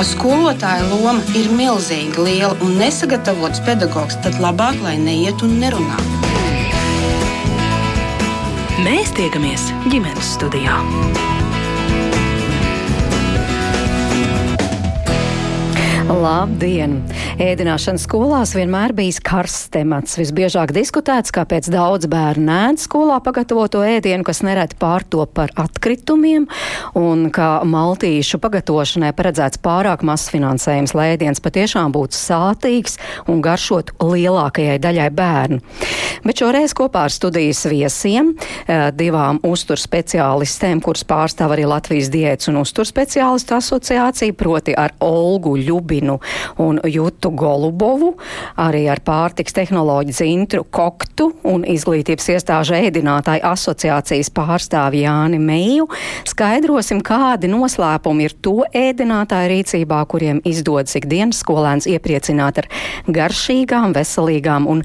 Tā skolotāja loma ir milzīga, liela un nesagatavots pedagogs, tad labāk, lai neiet un nerunā. Mēs tiekamies ģimenes studijā. Labdien! Ēdināšana skolās vienmēr bijis karsts temats. Visbiežāk diskutēts, kāpēc daudz bērnu ēd skolā pagatavoto ēdienu, kas nereti pārtop par atkritumiem, un ka maltīšu pagatavošanai paredzēts pārāk mazs finansējums, lai ēdiens patiešām būtu sātīgs un garšot lielākajai daļai bērnu. Bet šoreiz kopā ar studijas viesiem, eh, divām uzturs speciālistēm, kuras pārstāv arī Latvijas diētas un uzturs speciālistu asociācija, proti ar Olgu Ļubinu Ivinu un Jutu Golubovu, arī ar pārtiks tehnoloģiju Zintru Koktu un izglītības iestāžu ēdinātāju asociācijas pārstāvi Jāni Meiju. Skaidrosim, kādi noslēpumi ir to ēdinātāju rīcībā, kuriem izdodas ikdienas skolēns iepriecināt ar garšīgām, veselīgām un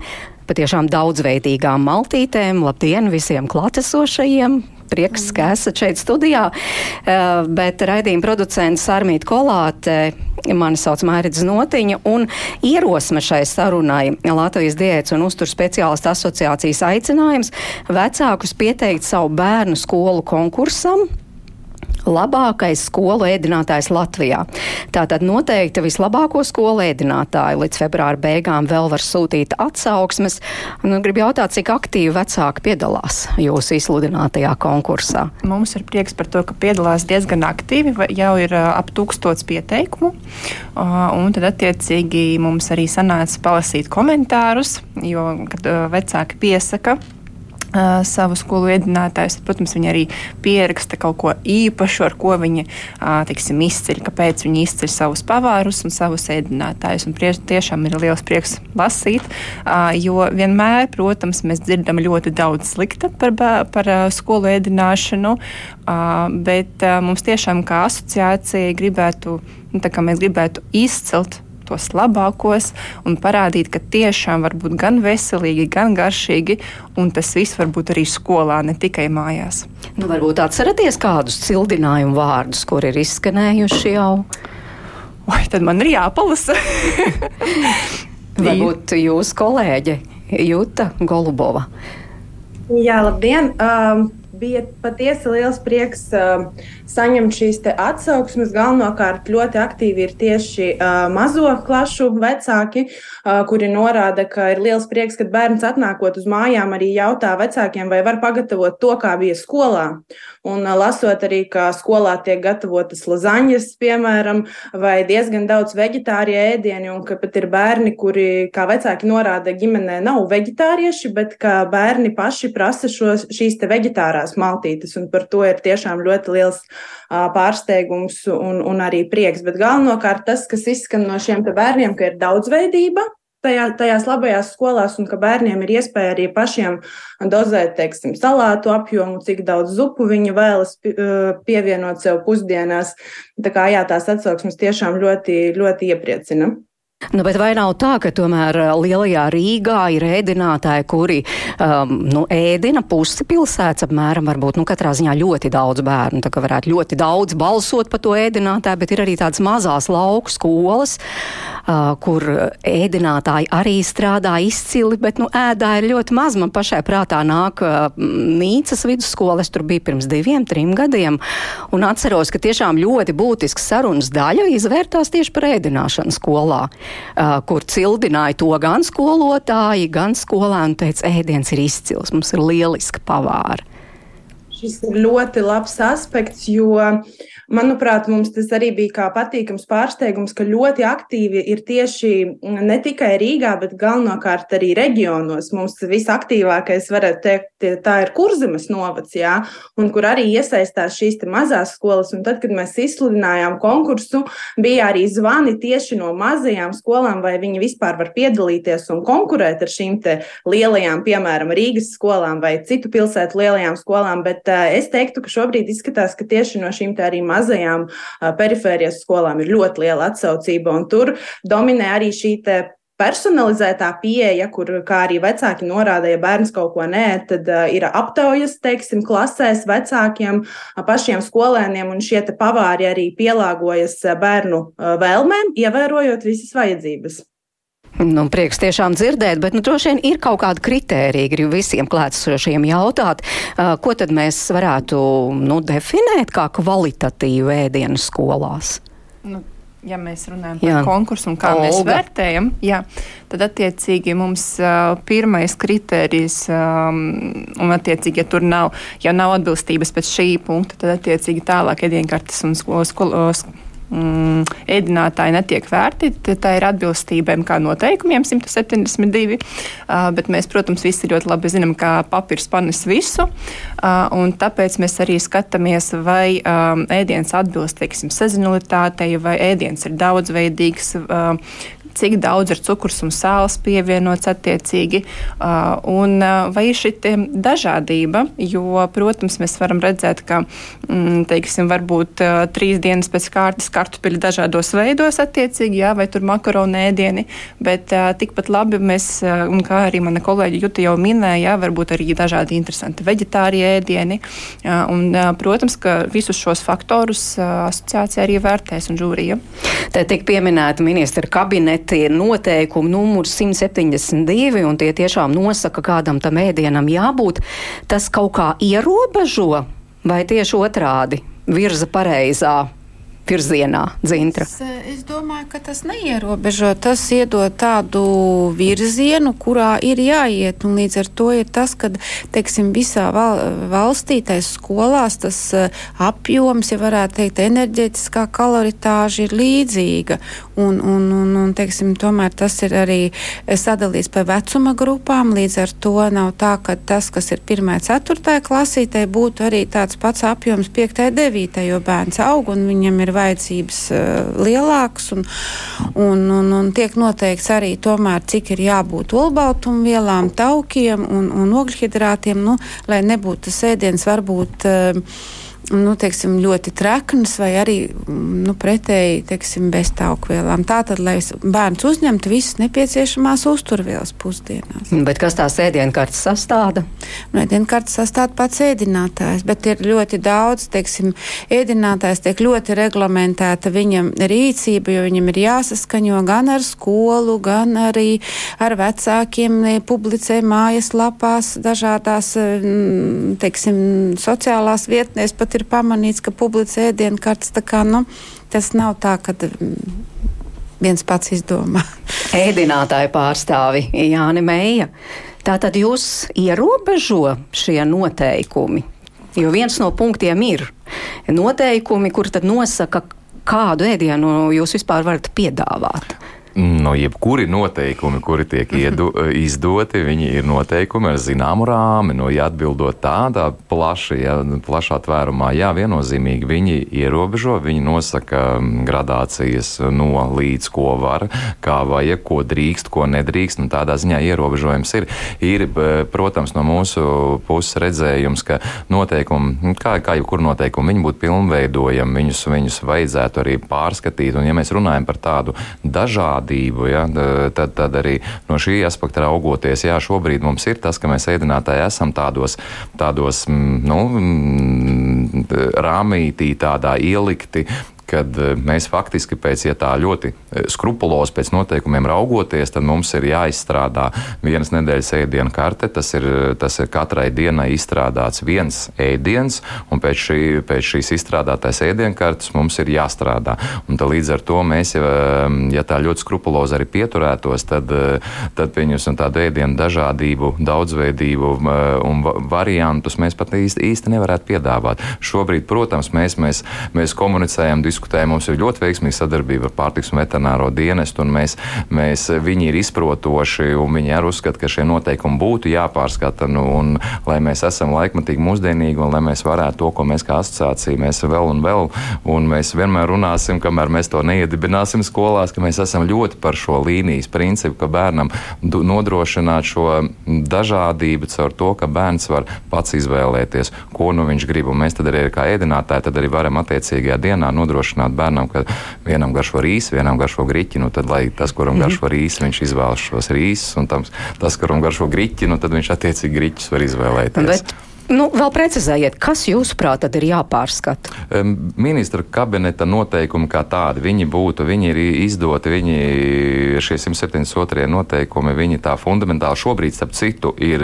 patiešām daudzveidīgām maltītēm. Labdien visiem klātesošajiem! Prieks, ka esat šeit studijā, uh, bet raidījuma producents Armīta Kolāte, mani sauc Mērits Notiņa, un ierosme šai sarunai Latvijas diētas un uzturu speciālistu asociācijas aicinājums vecākus pieteikt savu bērnu skolu konkursam labākais skolu ēdinātājs Latvijā. Tātad noteikti vislabāko skolu ēdinātāju līdz februāra beigām vēl var sūtīt atsauksmes. Nu, gribu jautāt, cik aktīvi vecāki piedalās jūsu izsludinātajā konkursā? Mums ir prieks par to, ka piedalās diezgan aktīvi. Jau ir ap tūkstots pieteikumu. Un tad attiecīgi mums arī sanāca palasīt komentārus, jo, kad vecāki piesaka savu skolu iedinātājus. Protams, viņi arī pieraksta kaut ko īpašu, ar ko viņi tiksim, izceļ, kāpēc viņi izceļ savus pavārus un savus ēdinātājus. Un prie, tiešām ir liels prieks lasīt, jo vienmēr, protams, mēs dzirdam ļoti daudz slikta par, par skolu ēdināšanu, bet mums tiešām kā asociācija gribētu, nu, tā kā mēs gribētu izcelt tos labākos un parādīt, ka tiešām var būt gan veselīgi, gan garšīgi, un tas viss var būt arī skolā, ne tikai mājās. Nu, varbūt atceraties kādus cildinājumu vārdus, kur ir izskanējuši jau. Vai tad man ir jāpalasa? varbūt jūsu kolēģe Juta Golubova. Jā, labdien! Um, bija patiesi liels prieks uh, saņemt šīs atsauksmes. Galvenokārt ļoti aktīvi ir tieši uh, mazo klašu vecāki, uh, kuri norāda, ka ir liels prieks, kad bērns atnākot uz mājām arī jautā vecākiem, vai var pagatavot to, kā bija skolā. Un lasot arī, kā skolā tiek gatavotas lazaņas, piemēram, vai diezgan daudz veģetārie ēdieni, un ka pat ir bērni, kuri, kā vecāki norāda, ģimenē nav veģetārieši, bet ka bērni paši prasa šos, šīs te veģetārās maltītes, un par to ir tiešām ļoti liels pārsteigums un, un arī prieks. Bet galvenokārt tas, kas izskan no šiem bērniem, ka ir daudzveidība. Tajā, tajās labajās skolās, un ka bērniem ir iespēja arī pašiem dozēt, teiksim, salātu apjomu, cik daudz zupu viņi vēlas pievienot sev pusdienās. Tā kā jā, tās atsauksmes tiešām ļoti, ļoti iepriecina. Nu, bet vai nav tā, ka tomēr uh, lielajā Rīgā ir ēdinātāji, kuri um, nu, ēdina pusi pilsētas apmēram, varbūt nu, katrā ziņā ļoti daudz bērnu, tā kā varētu ļoti daudz balsot par to ēdinātāju, bet ir arī tādas mazās lauku skolas, uh, kur ēdinātāji arī strādā izcili, bet nu, ēdā ir ļoti maz. Man pašai prātā nāk uh, Nīcas vidusskola, es tur biju pirms diviem, trim gadiem, un atceros, ka tiešām ļoti būtiska sarunas daļa izvērtās tieši par ēdināšanu skolā kur cildināja to gan skolotāji, gan skolēni. Teica, ēdiens ir izcils, mums ir lieliska pavāra. Šis ir ļoti labs aspekts, jo uh, Manuprāt, mums tas arī bija kā patīkams pārsteigums, ka ļoti aktīvi ir tieši ne tikai Rīgā, bet galvenokārt arī reģionos. Mums visaktīvākais, varētu teikt, tā ir kurzemes novads, jā, un kur arī iesaistās šīs mazās skolas. Un tad, kad mēs izsludinājām konkursu, bija arī zvani tieši no mazajām skolām, vai viņi vispār var piedalīties un konkurēt ar šīm lielajām, piemēram, Rīgas skolām vai citu pilsētu lielajām skolām. Bet uh, es teiktu, ka šobrīd izskatās, ka tieši no šīm arī mazajām mazajām perifērijas skolām ir ļoti liela atsaucība, un tur dominē arī šī personalizētā pieeja, kur, kā arī vecāki norāda, ja bērns kaut ko nē, tad uh, ir aptaujas, teiksim, klasēs vecākiem, pašiem skolēniem, un šie pavāri arī pielāgojas bērnu vēlmēm, ievērojot visas vajadzības. Nu, prieks tiešām dzirdēt, bet nu, droši vien ir kaut kāda kritērija, gribu visiem klātsošiem jautāt, uh, ko tad mēs varētu nu, definēt kā kvalitatīvu ēdienu skolās. Nu, ja mēs runājam par jā. konkursu un kā Olga. mēs vērtējam, jā, tad attiecīgi mums uh, pirmais kritērijs, um, un attiecīgi, ja tur nav, ja nav atbilstības pēc šī punkta, tad attiecīgi tālāk ēdienkartes un skolas. Skol, skol, mm, ēdinātāji netiek vērtīti. Tā ir atbilstība kā noteikumiem 172, uh, bet mēs, protams, visi ļoti labi zinām, ka papīrs panes visu, uh, tāpēc mēs arī skatāmies, vai um, ēdiens atbilst, teiksim, sezonalitātei, vai ēdiens ir daudzveidīgs, uh, cik daudz ir cukurs un sāls pievienots attiecīgi, un vai šī dažādība, jo, protams, mēs varam redzēt, ka, mm, teiksim, varbūt trīs dienas pēc kārtas kartupeļi dažādos veidos attiecīgi, jā, vai tur makaronu ēdieni, bet tikpat labi mēs, un kā arī mana kolēģi Juta jau minēja, jā, varbūt arī dažādi interesanti veģetārie ēdieni, un, protams, ka visus šos faktorus asociācija arī vērtēs un žūrija. Te tik pieminēta ministra kabineta tie ir noteikumi numurs 172, un tie tiešām nosaka, kādam tam ēdienam jābūt. Tas kaut kā ierobežo vai tieši otrādi virza pareizā virzienā, Zintra? Es, es domāju, ka tas neierobežo. Tas iedod tādu virzienu, kurā ir jāiet. Un līdz ar to ir tas, ka teiksim, visā val, valstī, tais skolās, tas eh, apjoms, ja varētu teikt, enerģētiskā kaloritāža ir līdzīga. Un, un, un, un teiksim, tomēr tas ir arī sadalīts pa vecuma grupām. Līdz ar to nav tā, ka tas, kas ir 1. un 4. klasītē, būtu arī tāds pats apjoms 5. un 9. jo bērns aug un viņam ir vajadzības uh, lielākas, un, un, un, un tiek noteikts arī tomēr, cik ir jābūt olbaltumvielām, taukiem un, un ogļhidrātiem, nu, lai nebūtu tas ēdiens varbūt. Uh, nu, teiksim, ļoti treknas vai arī nu, pretēji teiksim, bez taukvielām. Tātad, lai bērns uzņemtu visas nepieciešamās uzturvielas pusdienās. Bet kas tās ēdienkartes sastāda? Nu, ēdienkartes sastāda pats ēdinātājs, bet ir ļoti daudz, teiksim, ēdinātājs tiek ļoti reglamentēta viņam rīcība, jo viņam ir jāsaskaņo gan ar skolu, gan arī ar vecākiem, publicē mājas lapās, dažādās, teiksim, sociālās vietnēs pat ir pamanīts, ka publicē ēdienkartes. Nu, tas nav tā, ka mm, viens pats izdomā. Ēdinātāja pārstāvi Jāni Meija. Tātad jūs ierobežo šie noteikumi, jo viens no punktiem ir noteikumi, kur tad nosaka, kādu ēdienu jūs vispār varat piedāvāt. No jebkuri noteikumi, kuri tiek iedu, izdoti, viņi ir noteikumi ar zināmu rāmi. No, ja atbildot tādā plaši, ja, plašā tvērumā, jā, viennozīmīgi viņi ierobežo, viņi nosaka gradācijas no līdz ko var, kā vajag, ko drīkst, ko nedrīkst. Un tādā ziņā ierobežojums ir. Ir, protams, no mūsu puses redzējums, ka noteikumi, kā, kā jau kur noteikumi, viņi būtu pilnveidojami, viņus, viņus vajadzētu arī pārskatīt. Un, ja mēs runājam par tādu dažādu parādību, ja, tad, tad arī no šī aspekta raugoties, jā, šobrīd mums ir tas, ka mēs ēdinātāji esam tādos, tādos nu, rāmītī, tādā ielikti, kad eh, mēs faktiski pēc, ja tā ļoti eh, skrupulozi pēc noteikumiem raugoties, tad mums ir jāizstrādā vienas nedēļas ēdienu karte. Tas ir, tas ir katrai dienai izstrādāts viens ēdiens, un pēc, šī, pēc šīs izstrādātais ēdienkartes mums ir jāstrādā. Un līdz ar to mēs, ja, ja tā ļoti skrupulozi arī pieturētos, tad, tad pieņemsim tādu ēdienu dažādību, daudzveidību un variantus mēs pat īsti, īsti nevarētu piedāvāt. Šobrīd, protams, mēs, mēs, mēs komunicējam, diskutējam diskutēja. Mums ir ļoti veiksmīga sadarbība ar pārtiks un veterināro dienestu, un mēs, mēs, viņi ir izprotoši, un viņi arī uzskata, ka šie noteikumi būtu jāpārskata, nu, un lai mēs esam laikmatīgi mūsdienīgi, un lai mēs varētu to, ko mēs kā asociācija, mēs vēl un vēl, un mēs vienmēr runāsim, kamēr mēs to neiedibināsim skolās, ka mēs esam ļoti par šo līnijas principu, ka bērnam nodrošināt šo dažādību caur to, ka bērns var pats izvēlēties, ko nu viņš grib, un mēs tad arī kā ēdinātāji tad arī varam attiecīgajā dienā nodrošināt nodrošināt bērnam, ka vienam garšo rīsu, vienam garšo griķi, nu tad, lai tas, kuram -hmm. garšo rīsu, viņš izvēlas šos rīsus, un tam, tas, kuram garšo griķi, nu tad viņš attiecīgi griķus var izvēlēties. Bet Nu, vēl precizējiet, kas jūsuprāt ir jāpārskata? Ministra kabineta noteikumi kā tādi, viņi būtu, viņi ir izdoti, viņi šie 172. noteikumi, viņi tā fundamentāli šobrīd, starp citu, ir,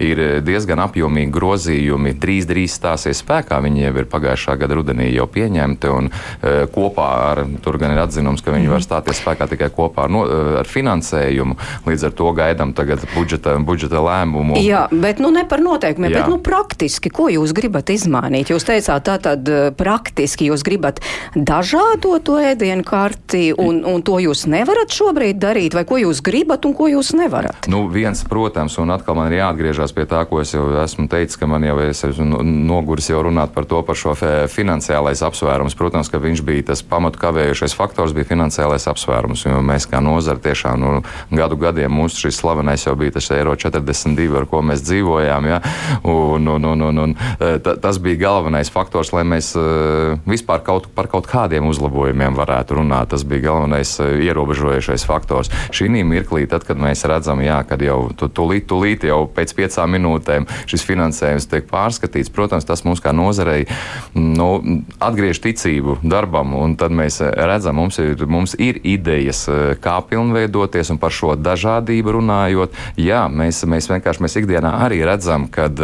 ir diezgan apjomīgi grozījumi, drīz, drīz stāsies spēkā, viņi jau ir pagājušā gada rudenī jau pieņemti un e, kopā ar, tur gan ir atzinums, ka viņi var mhm. stāties spēkā tikai kopā ar, no, e, ar finansējumu, līdz ar to gaidām tagad budžeta, budžeta lēmumu. Jā, bet nu ne par noteikumiem, Jā. bet nu praktiski, ko jūs gribat izmainīt? Jūs teicāt, tā tad eh, praktiski jūs gribat dažādo to ēdienu karti, un, un to jūs nevarat šobrīd darīt, vai ko jūs gribat un ko jūs nevarat? Nu, viens, protams, un atkal man ir jāatgriežas pie tā, ko es jau esmu teicis, ka man jau es esmu noguris jau runāt par to, par šo finansiālais apsvērums. Protams, ka viņš bija tas pamatu kavējušais faktors, bija finansiālais apsvērums, jo mēs kā nozara tiešām nu, gadu gadiem mūsu šis slavenais jau bija tas eiro 42, ar ko mēs dzīvojām. Ja? Un, Un, un, un, un, un, eh, tas bija galvenais faktors, lai mēs eh, vispār kaut, par kaut kādiem uzlabojumiem varētu runāt. Tas bija galvenais eh, ierobežojošais faktors. Šī mirklī, tad, kad mēs redzam, jā, kad jau tūlīt, tūlīt jau pēc piecām minūtēm šis finansējums tiek pārskatīts, protams, tas mums kā nozarei nu, atgriež ticību darbam, tad mēs redzam, mums ir, mums ir idejas, kā pilnveidoties, un par šo dažādību runājot, jā, mēs, mēs vienkārši mēs ikdienā arī redzam, kad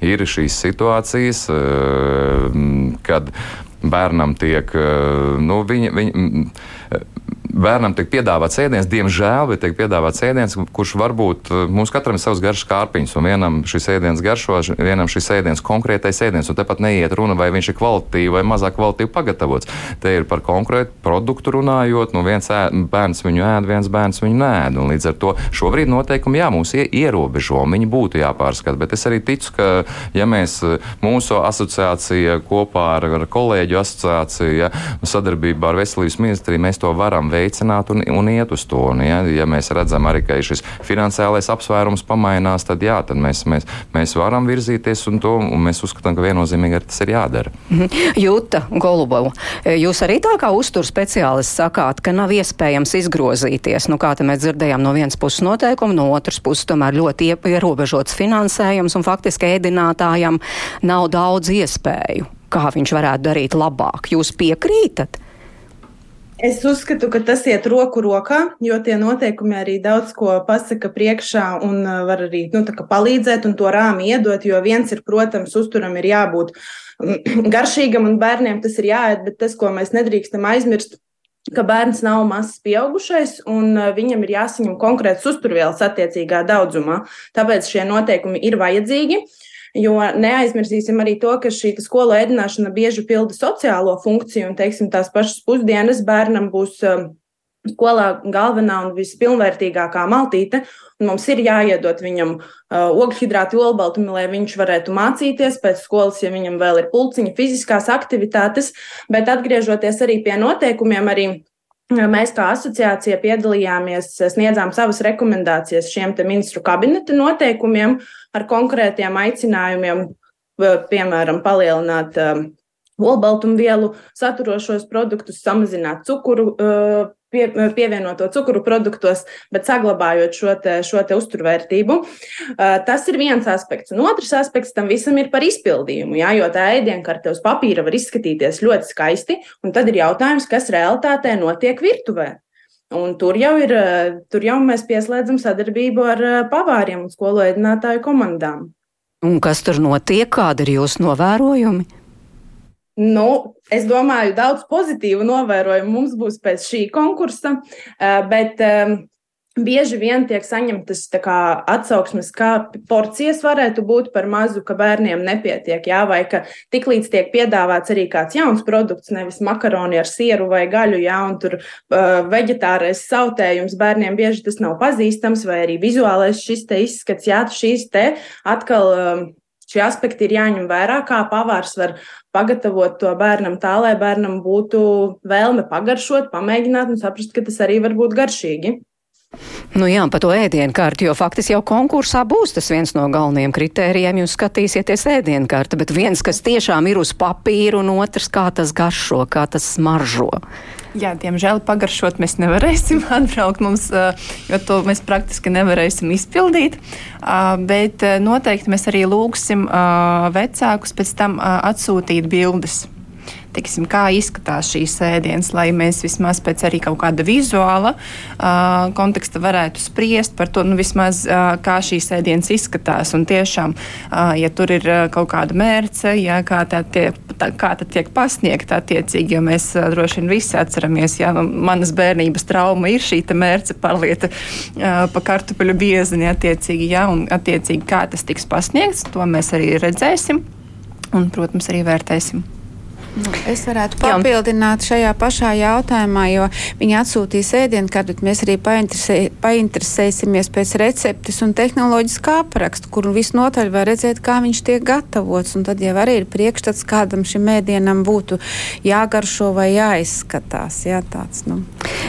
ir šīs situācijas, eh, kad bērnam tiek, eh, nu, viņa, viņa, bērnam tiek piedāvāts ēdiens, diemžēl, bet tiek piedāvāts ēdiens, kurš varbūt eh, mums katram ir savs garš kārpiņš, un vienam šis ēdiens garšo, vienam šis ēdiens konkrētais ēdiens, un tepat neiet runa, vai viņš ir kvalitīvi vai mazāk kvalitīvi pagatavots. Te ir par konkrētu produktu runājot, nu viens ēd, bērns viņu ēd, viens bērns viņu nēd, un līdz ar to šobrīd noteikumi, jā, mūs ierobežo, viņi būtu jāpārskata, bet es arī ticu, ka, ja mēs mūsu asociācija kopā ar, ar kolēģu asociāciju, ja, sadarbībā ar veselības ministriju, mēs to varam veikt veicināt un, un iet uz to. Un, ja, ja mēs redzam arī, ka šis finansiālais apsvērums pamainās, tad jā, tad mēs, mēs, mēs varam virzīties un to, un mēs uzskatām, ka viennozīmīgi tas ir jādara. Mhm. Jūta Golubova, jūs arī tā kā uztur speciālists sakāt, ka nav iespējams izgrozīties. Nu, kā mēs dzirdējām no vienas puses noteikumu, no otras puses tomēr ļoti ierobežots finansējums un faktiski ēdinātājam nav daudz iespēju. Kā viņš varētu darīt labāk? Jūs piekrītat? Es uzskatu, ka tas iet roku rokā, jo tie noteikumi arī daudz ko pasaka priekšā un uh, var arī nu, palīdzēt un to rāmi iedot. Jo viens ir, protams, uzturam ir jābūt mm, garšīgam un bērniem tas ir jāēd, bet tas, ko mēs nedrīkstam aizmirst, ka bērns nav mazs pieaugušais un uh, viņam ir jāsaņem konkrēts uzturvielas attiecīgā daudzumā. Tāpēc šie noteikumi ir vajadzīgi. Jo neaizmirsīsim arī to, ka šī skolu ēdināšana bieži pilda sociālo funkciju, un teiksim, tās pašas pusdienas bērnam būs um, skolā galvenā un vispilnvērtīgākā maltīte. Mums ir jāiedod viņam uh, ogļhidrāti, olbaltumi, lai viņš varētu mācīties pēc skolas, ja viņam vēl ir pulciņa, fiziskās aktivitātes. Bet atgriežoties arī pie noteikumiem, arī Mēs kā asociācija piedalījāmies, sniedzām savas rekomendācijas šiem ministru kabineta noteikumiem ar konkrētiem aicinājumiem, piemēram, palielināt olbaltumvielu saturošos produktus, samazināt cukuru pie, pievienoto cukuru produktos, bet saglabājot šo, te, šo te uzturvērtību. Tas ir viens aspekts. Un otrs aspekts tam visam ir par izpildījumu. Jā, jo tā ēdienkarte uz papīra var izskatīties ļoti skaisti, un tad ir jautājums, kas realitātē notiek virtuvē. Un tur jau ir, tur jau mēs pieslēdzam sadarbību ar pavāriem un skolu ēdinātāju komandām. Un kas tur notiek? Kādi ir jūsu novērojumi? Nu, es domāju, daudz pozitīvu novērojumu mums būs pēc šī konkursa, eh, bet bieži vien tiek saņemtas kā, atsauksmes, kā porcijas varētu būt par mazu, ka bērniem nepietiek. Jā, vai ka tiklīdz tiek piedāvāts arī kāds jauns produkts, nevis makaroni ar sieru vai gaļu, jā, un tur uh, veģetārais sautējums bērniem bieži tas nav pazīstams, vai arī vizuālais šis te izskats, jā, šīs te atkal. Uh, Šie aspekti ir jāņem vērā, kā pavārs var pagatavot to bērnam tā, lai bērnam būtu vēlme pagaršot, pamēģināt un saprast, ka tas arī var būt garšīgi. Nu jā, par to ēdienkarti, jo faktiski jau konkursā būs tas viens no galvenajiem kritērijiem. Jūs skatīsieties ēdienkarti, bet viens, kas tiešām ir uz papīra, un otrs, kā tas garšo, kā tas smaržo. Jā, diemžēl pagaršot mēs nevarēsim atbraukt, mums, jo to mēs praktiski nevarēsim izpildīt. Bet noteikti mēs arī lūgsim vecākus pēc tam atsūtīt bildes tiksim, kā izskatās šīs ēdienas, lai mēs vismaz pēc arī kaut kāda vizuāla uh, konteksta varētu spriest par to, nu, vismaz, uh, kā šīs ēdienas izskatās. Un tiešām, uh, ja tur ir uh, kaut kāda mērce, ja, kā, tā tie, tā, kā tā tiek pasniegta attiecīgi, jo mēs uh, droši vien visi atceramies, ja nu, manas bērnības trauma ir šī mērce pārlieta uh, pa kartupeļu biezeni attiecīgi, ja, un attiecīgi kā tas tiks pasniegts, to mēs arī redzēsim un, protams, arī vērtēsim. Nu, es varētu papildināt Jā. šajā pašā jautājumā, jo viņi atsūtīs ēdienu bet mēs arī painteresē, painteresēsimies pēc receptes un tehnoloģiskā apraksta, kur visnotaļ var redzēt, kā viņš tiek gatavots. Un tad jau arī ir priekšstats, kādam šim ēdienam būtu jāgaršo vai jāizskatās. Jā, tāds, nu.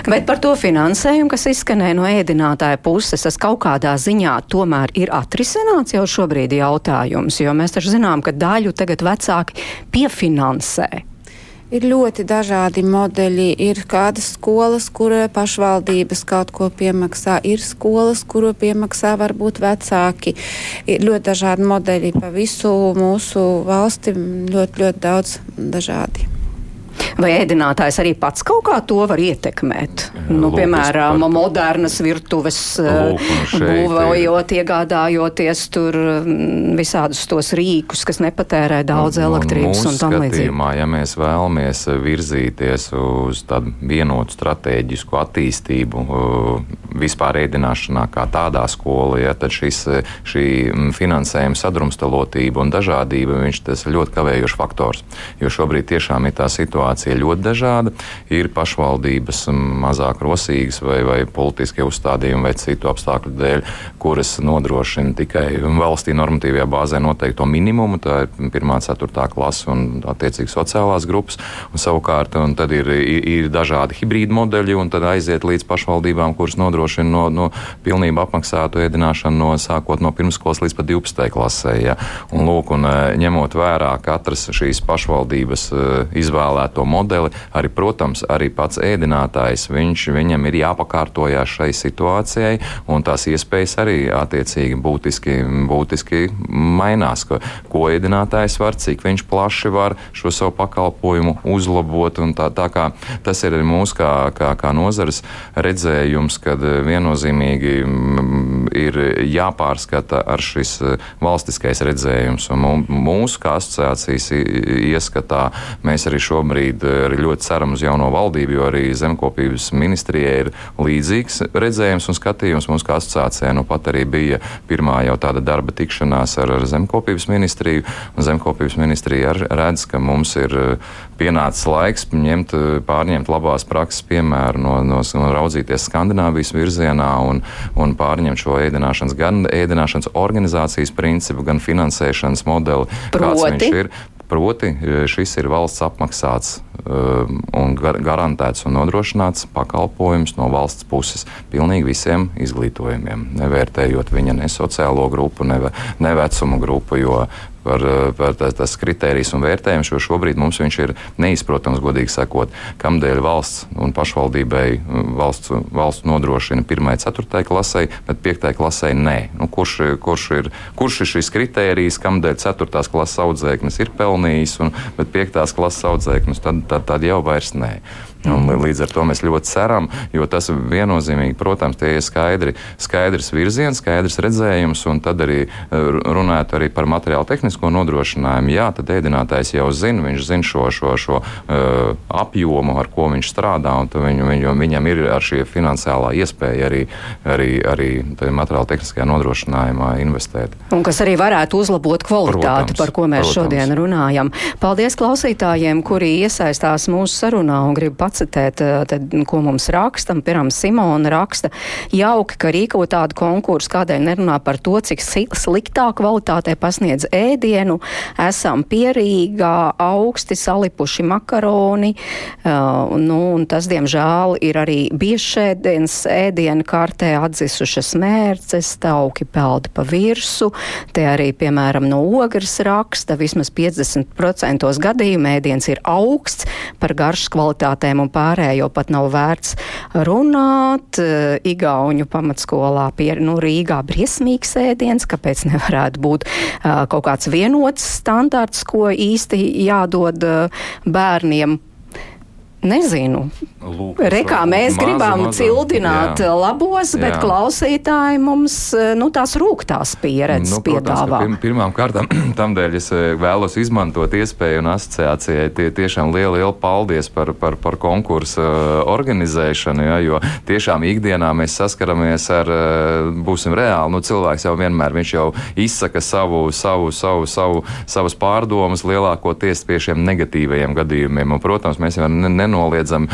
Bet par to finansējumu, kas izskanēja no ēdinātāja puses, tas kaut kādā ziņā tomēr ir atrisināts jau šobrīd jautājums, jo mēs taču zinām, ka daļu tagad vecāki piefinansē. Ir ļoti dažādi modeļi. Ir kādas skolas, kur pašvaldības kaut ko piemaksā, ir skolas, kuru piemaksā varbūt vecāki. Ir ļoti dažādi modeļi pa visu mūsu valsti, ļoti, ļoti daudz dažādi. Vai ēdinātājs arī pats kaut kā to var ietekmēt? Nu, Lūk, piemēram, par... modernas virtuves būvējot, iegādājoties tur visādus tos rīkus, kas nepatērē daudz nu, elektrības un tam līdzīgi. Ja mēs vēlamies virzīties uz tādu vienotu stratēģisku attīstību vispār ēdināšanā kā tādā skolā, ja, tad šis, šī finansējuma sadrumstalotība un dažādība, viņš tas ļoti kavējošs faktors. Jo šobrīd tiešām ir tā situācija, situācija ļoti dažāda. Ir pašvaldības mazāk rosīgas vai, vai politiskie uzstādījumi vai citu apstākļu dēļ, kuras nodrošina tikai valstī normatīvajā bāzē noteikto minimumu. Tā ir 1, 4 klase un attiecīgi sociālās grupas. Un savukārt un tad ir, ir, ir dažādi hibrīdu modeļi un tad aiziet līdz pašvaldībām, kuras nodrošina no, no pilnībā apmaksātu ēdināšanu no sākot no pirmskolas līdz pat 12. klasē. Ja. Un, lūk, un, ņemot vērā katras šīs pašvaldības izvēlēto modeli, modeli, arī, protams, arī pats ēdinātājs, viņš, viņam ir jāpakārtojās šai situācijai, un tās iespējas arī attiecīgi būtiski, būtiski mainās, ko, ko ēdinātājs var, cik viņš plaši var šo savu pakalpojumu uzlabot, un tā, tā kā tas ir arī mūsu kā, kā, kā nozares redzējums, kad viennozīmīgi ir jāpārskata ar šis valstiskais redzējums, un mūsu kā asociācijas ieskatā mēs arī šobrīd arī ļoti ceram uz jauno valdību, jo arī zemkopības ministrijai ir līdzīgs redzējums un skatījums. Mums kā asociācijai nu pat arī bija pirmā jau tāda darba tikšanās ar, ar zemkopības ministriju. Zemkopības ministrija redz, ka mums ir pienācis laiks ņemt, pārņemt labās prakses piemēru no, no, no raudzīties Skandināvijas virzienā un, un pārņemt šo ēdināšanas, gan ēdināšanas organizācijas principu, gan finansēšanas modeli, Proti? kāds viņš ir. Proti, šis ir valsts apmaksāts um, un gar garantēts un nodrošināts pakalpojums no valsts puses pilnīgi visiem izglītojumiem, nevērtējot viņa ne sociālo grupu, ne, ne vecumu grupu, jo par, eh, par tas, tas kritērijs un vērtējums, jo šobrīd mums viņš ir neizprotams, godīgi sakot, kamdēļ valsts un pašvaldībai mm, valsts, valsts nodrošina 1. 4. klasē, bet 5. klasē nē. Nu, kurš, kurš, ir, kurš ir šis kritērijs, kamdēļ 4. klases audzēknis ir pelnījis, un, bet 5. klases audzēknis tad, tad, tad jau vairs nē. Un līdz ar to mēs ļoti ceram, jo tas viennozīmīgi, protams, tie ir skaidri, skaidrs virziens, skaidrs redzējums, un tad arī eh, runājot arī par materiālu tehnisko nodrošinājumu. Jā, tad ēdinātājs jau zina, viņš zina šo, šo, šo uh, apjomu, ar ko viņš strādā, un viņu, viņu, viņam ir ar šī finansiālā iespēja arī, arī, arī materiālu tehniskajā nodrošinājumā investēt. Un kas arī varētu uzlabot kvalitāti, protams, par ko mēs protams. šodien runājam. Paldies klausītājiem, kuri iesaistās mūsu sarunā un grib pacitēt, tad, ko mums raksta. Piemēram, Simona raksta, jauki, ka rīko tādu konkursu, kādēļ nerunā par to, cik sliktā kvalitātē pasniedz ēdienu. Esam pierīgā, augsti salipuši makaroni. Uh, nu, un tas, diemžēl, ir arī biešēdienas ēdienu kārtē atzisušas mērces, tauki peldi pa virsu. Te arī, piemēram, no ogres raksta, vismaz 50% gadījumu ēdiens ir augsts, par garšas kvalitātēm un pārējo pat nav vērts runāt. Igauņu pamatskolā pie, nu, Rīgā briesmīgs ēdiens, kāpēc nevarētu būt uh, kaut kāds vienots standarts, ko īsti jādod uh, bērniem Nezinu. Lūk, Rekā mēs maza, gribam maza, cildināt jā. labos, bet jā. klausītāji mums nu, tās rūktās pieredzes nu, piedāvā. Pirm, pirmām kārtām tam dēļ es eh, vēlos izmantot iespēju un asociācijai tie tiešām lielu, lielu paldies par, par, par konkursu eh, organizēšanu, ja, jo tiešām ikdienā mēs saskaramies ar, eh, būsim reāli, nu cilvēks jau vienmēr, viņš jau izsaka savu, savu, savu, savu, savas pārdomas lielākoties pie šiem negatīvajiem gadījumiem. Un, protams, mēs jau ne, ne nenoliedzami.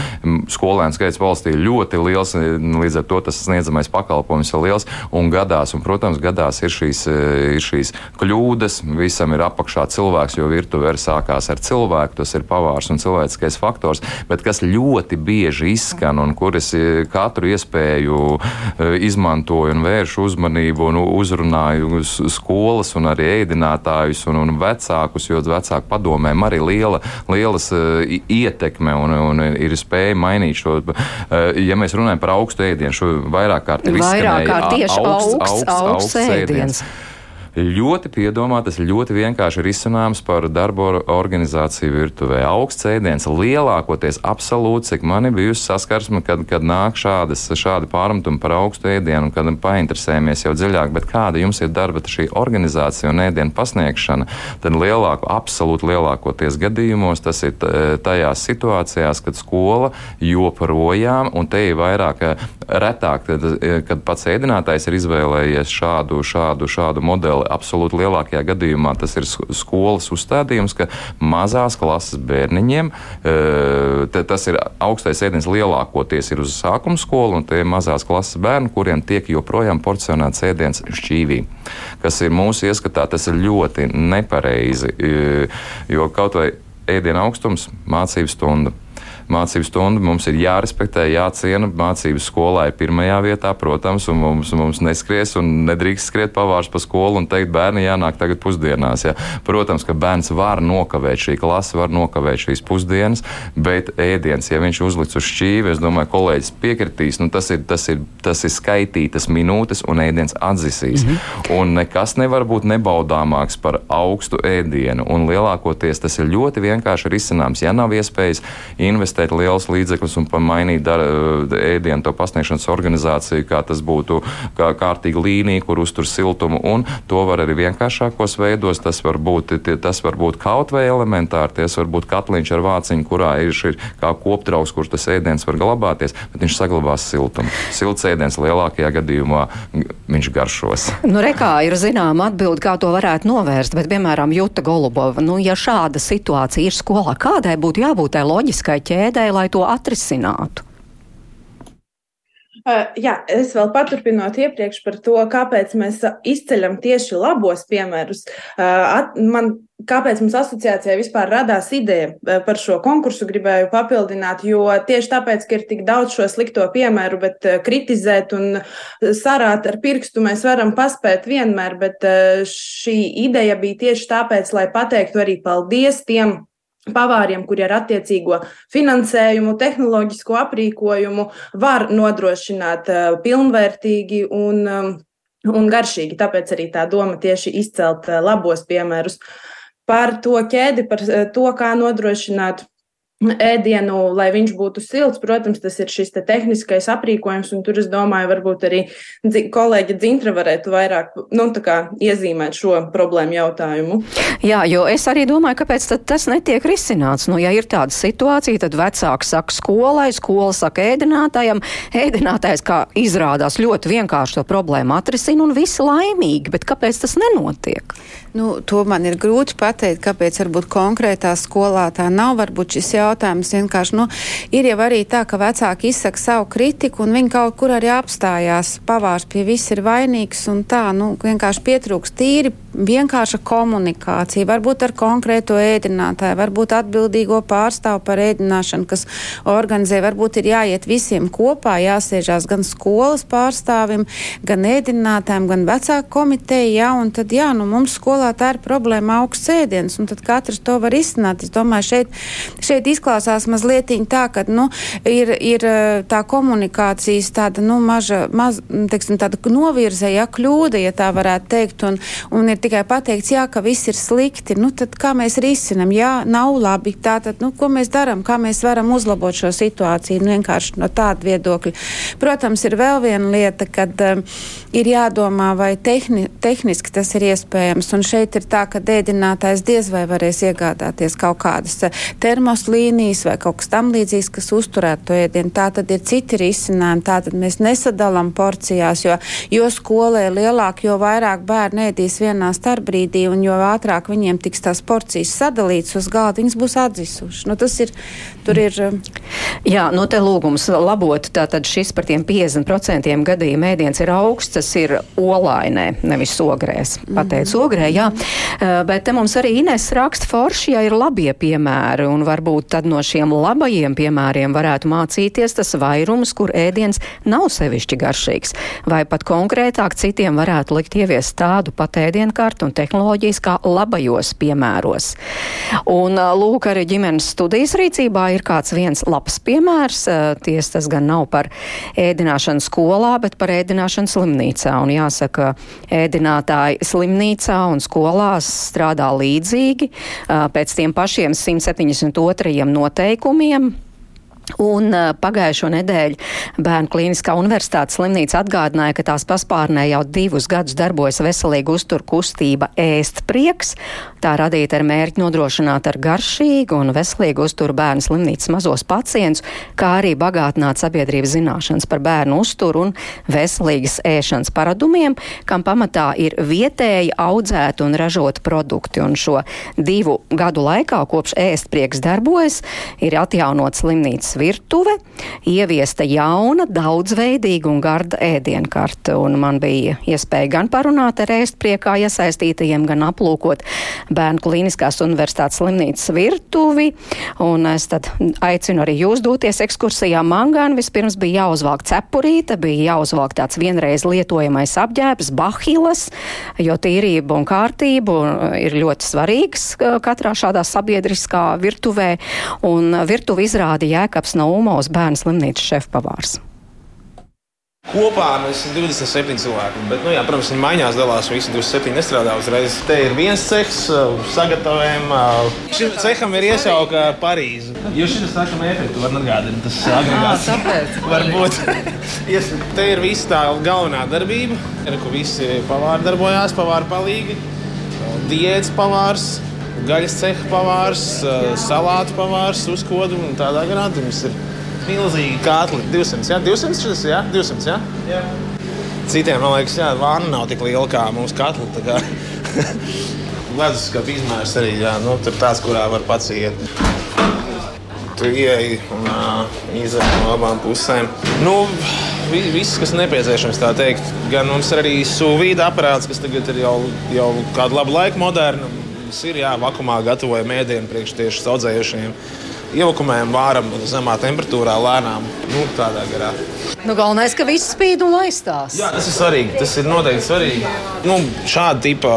Skolēnu skaits valstī ļoti liels, līdz ar to tas sniedzamais pakalpojums ir liels un gadās, un, protams, gadās ir šīs, e, ir šīs kļūdas, visam ir apakšā cilvēks, jo virtuve ir sākās ar cilvēku, tas ir pavārs un cilvēciskais faktors, bet kas ļoti bieži izskan un kur es e, katru iespēju e, izmantoju un vēršu uzmanību un uzrunāju skolas un arī ēdinātājus un, un vecākus, jo vecāku padomēm arī liela, lielas ietekme un, un ir spēja mainīt šo. Eh, ja mēs runājam par augstu ēdienu, šo vairāk kārt ir izskanējis augsts, augsts, augsts, augsts ēdiens. ēdiens ļoti piedomā, tas ļoti vienkārši ir izcinājums par darbu organizāciju virtuvē. Augsts ēdiens lielākoties absolūti, cik man ir bijusi saskarsme, kad, kad nāk šādas, šādi pārmetumi par augstu ēdienu, kad painteresējamies jau dziļāk, bet kāda jums ir darba šī organizācija un ēdienu pasniegšana, tad lielāko, absolūti lielākoties gadījumos tas ir tajās situācijās, kad skola joprojām, un te ir vairāk retāk, tad, kad pats ēdinātājs ir izvēlējies šādu, šādu, šādu modeli absolūti lielākajā gadījumā tas ir skolas uzstādījums, ka mazās klases bērniņiem e, tas ir augstais ēdiens lielākoties ir uz sākuma skolu, un tie ir mazās klases bērni, kuriem tiek joprojām porcionēts ēdiens šķīvī, kas ir mūsu ieskatā, tas ir ļoti nepareizi, e, jo kaut vai ēdiena augstums, mācību stunda mācību stundu mums ir jārespektē, jāciena. Mācības skolā ir pirmajā vietā, protams, un mums, mums neskries un nedrīkst skriet pavārs pa skolu un teikt, bērni jānāk tagad pusdienās. Ja. Protams, ka bērns var nokavēt šī klase, var nokavēt šīs pusdienas, bet ēdiens, ja viņš uzliks uz šķīvi, es domāju, kolēģis piekritīs, nu, tas, ir, tas, ir, tas ir skaitītas minūtes un ēdiens atzisīs. Mm -hmm. Un nekas nevar būt nebaudāmāks par augstu ēdienu, un lielākoties tas ir ļoti vienkārši risināms. Ja nav iespējas investēt investēt liels līdzekļus un pamainīt dara, eh, ēdienu to pasniegšanas organizāciju, kā tas būtu kā kārtīga līnija, kur uztur siltumu, un to var arī vienkāršākos veidos. Tas var būt, tas var būt kaut vai elementāri, tas var būt katliņš ar vāciņu, kurā ir šī kā koptrauks, kur tas ēdiens var glabāties, bet viņš saglabās siltumu. Silts ēdiens lielākajā gadījumā viņš garšos. Nu, rekā ir zināma atbilde, kā to varētu novērst, bet, piemēram, Juta Golubova, nu, ja šāda situācija ir skolā, kādai būtu jābūt tai loģiskai ķēdei? Ķēdē, lai to atrisinātu? Uh, jā, es vēl paturpinot iepriekš par to, kāpēc mēs izceļam tieši labos piemērus. Uh, at, man, kāpēc mums asociācijai vispār radās ideja par šo konkursu, gribēju papildināt, jo tieši tāpēc, ka ir tik daudz šo slikto piemēru, bet kritizēt un sarāt ar pirkstu mēs varam paspēt vienmēr, bet šī ideja bija tieši tāpēc, lai pateiktu arī paldies tiem pavāriem, kuri ar attiecīgo finansējumu, tehnoloģisko aprīkojumu var nodrošināt uh, pilnvērtīgi un, um, un garšīgi. Tāpēc arī tā doma tieši izcelt uh, labos piemērus par to ķēdi, par to, kā nodrošināt ēdienu, lai viņš būtu silts. Protams, tas ir šis te tehniskais aprīkojums, un tur es domāju, varbūt arī kolēģi Dzintra varētu vairāk nu, iezīmēt šo problēmu jautājumu. Jā, jo es arī domāju, kāpēc tas netiek risināts. Nu, ja ir tāda situācija, tad vecāks saka skolai, skola saka ēdinātājam, ēdinātājs, kā izrādās, ļoti vienkārši to problēmu atrisina un visi laimīgi, bet kāpēc tas nenotiek? Nu, to man ir grūti pateikt, kāpēc varbūt konkrētā skolā tā nav. Varbūt šis jautājums jautājums vienkārši. Nu, ir jau arī tā, ka vecāki izsaka savu kritiku, un viņi kaut kur arī apstājās. Pavārs pie viss ir vainīgs, un tā, nu, vienkārši pietrūks tīri vienkārša komunikācija, varbūt ar konkrēto ēdinātāju, varbūt atbildīgo pārstāvu par ēdināšanu, kas organizē, varbūt ir jāiet visiem kopā, jāsēžās gan skolas pārstāvim, gan ēdinātājiem, gan vecāku komiteju, jā, un tad, jā, nu, mums skolā tā ir problēma augsts ēdiens, un tad katrs to var izsnāt. Es domāju, šeit, šeit izklausās mazliet tā, ka, nu, ir, ir tā komunikācijas tāda, nu, maža, maz, teiksim, tāda novirze, ja kļūda, ja tā varētu teikt, un, un ir tikai pateikts, jā, ka viss ir slikti, nu tad kā mēs risinam, jā, nav labi, tātad, nu, ko mēs darām, kā mēs varam uzlabot šo situāciju, nu, vienkārši no tāda viedokļa. Protams, ir vēl viena lieta, kad um, ir jādomā, vai tehni, tehniski tas ir iespējams, un šeit ir tā, ka dēdinātājs diez vai varēs iegādāties kaut kādas uh, termoslīnijas vai kaut kas tam līdzīgs, kas uzturētu to ēdienu. Tā tad ir citi risinājumi, tā tad mēs nesadalām porcijās, jo, jo skolē lielāk, jo vairāk bērni ēdīs vienā starpbrīdī, un jo ātrāk viņiem tiks tās porcijas sadalītas uz galda, viņas būs atzisušas. Nu, tas ir, tur ir. Um, Jā, nu te lūgums labot, tātad šis par tiem 50% gadījumā ēdiens ir augsts, tas ir olainē, nevis ogrēs. Pateicu mm ogrē, jā. Uh, bet te mums arī Ines raksta forši, ja ir labie piemēri, un varbūt tad no šiem labajiem piemēriem varētu mācīties tas vairums, kur ēdiens nav sevišķi garšīgs. Vai pat konkrētāk citiem varētu likt ieviest tādu pat ēdienkartu un tehnoloģijas kā labajos piemēros. Un lūk, arī ģimenes studijas rīcībā ir kāds viens labs piemērs. Ties tas gan nav par ēdināšanu skolā, bet par ēdināšanu slimnīcā. Un jāsaka, ēdinātāji slimnīcā un skolās strādā līdzīgi pēc tiem pašiem 172. Noteikumiem. Un uh, pagājušo nedēļu Bērnu Kliniskā universitātes slimnīca atgādināja, ka tās paspārnē jau divus gadus darbojas veselīga uztur kustība ēst prieks. Tā radīta ar mērķi nodrošināt ar garšīgu un veselīgu uzturu bērnu slimnīcas mazos pacientus, kā arī bagātināt sabiedrības zināšanas par bērnu uzturu un veselīgas ēšanas paradumiem, kam pamatā ir vietēji audzēti un ražoti produkti. Un šo divu gadu laikā, kopš ēst prieks darbojas, ir atjaunot slimnīcas virtuve, ieviesta jauna, daudzveidīga un garda ēdienkarte. Un man bija iespēja gan parunāt ar ēstpriekā iesaistītajiem, gan aplūkot Bērnu Kliniskās universitātes slimnīcas virtuvi. Un es tad aicinu arī jūs doties ekskursijā. Man gan vispirms bija jāuzvalk cepurīte, bija jāuzvalk tāds vienreiz lietojamais apģērbs, bahilas, jo tīrība un kārtība ir ļoti svarīgs katrā šādā sabiedriskā virtuvē. Un virtuvi izrāda Jēkabs Kristaps Naumos, bērnu slimnīcas šefpavārs. Kopā mēs esam 27 cilvēki. Bet, nu, jā, protams, viņi maiņās dalās. Visi 27 nestrādā uzreiz. Te ir viens cehs, sagatavojam. Šim ceham ir iesauka Parīze. Jūs šeit sākam efektu, var atgādināt, tas agregāts. Varbūt. Te ir viss tā galvenā darbība. Ir, kur visi pavāri darbojās, pavāri palīgi. Diētas pavārs, gaļas ceha pavārs, salātu pavārs, uzkodu un tādā garā. Mums ir milzīgi katli. 200, jā, 200 šis, jā, 200, jā? jā. Citiem, man liekas, jā, vāna nav tik liela kā mūsu katli. Ledus skatu izmērs arī, jā, nu, tur tāds, kurā var pats iet. Tu ieeji un izēj no abām pusēm. Nu, viss, kas nepieciešams, tā teikt. Gan mums ir arī sūvīda aparāts, kas tagad ir jau, jau kādu labu laiku moderns Mums ir jā, vakumā gatavojam ēdienu priekš tieši audzējušiem. Ievakumējam vāram zemā temperatūrā, lēnām, nu, tādā garā. Nu, galvenais, ka viss spīd un aizstās. Jā, tas ir svarīgi. Tas ir noteikti svarīgi. Nu, šāda tipa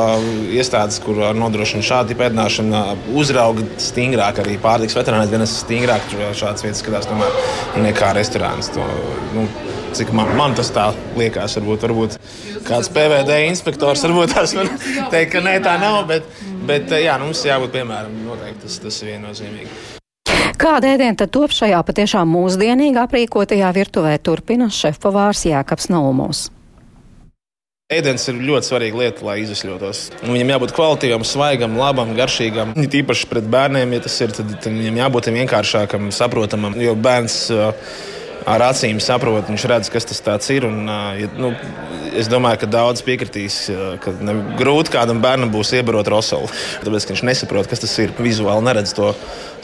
iestādes, kur nodrošina šādu tipu ēdināšanu, uzrauga stingrāk arī pārtiks veterinārijas dienas stingrāk. Tur šādas vietas skatās tomēr nekā restorāns. To, nu, cik man, man tas tā liekas. Varbūt, varbūt kāds PVD inspektors varbūt tās man teikt, ka nē, tā nav. Bet, bet jā, nu, mums jābūt piemēram, noteikti tas, tas ir viennozīmīgi. Kāda ēdiena tad top šajā patiešām mūsdienīgi aprīkotajā virtuvē turpina šefpavārs Jēkabs Naumos? Ēdienas ir ļoti svarīga lieta, lai izsmeļotos. Viņam jābūt kvalitīvam, svaigam, labam, garšīgam. Tīpaši pret bērniem, ja tas ir, tad, tad viņam jābūt vienkāršākam, saprotamam. Jo bērns uh, ar acīm saprot, viņš redz, kas tas ir. Un, nu, es domāju, ka daudz piekritīs, ka ne, grūti kādam bērnam būs iebarot rosolu. Tāpēc, viņš nesaprot, kas tas ir. Vizuāli neredz to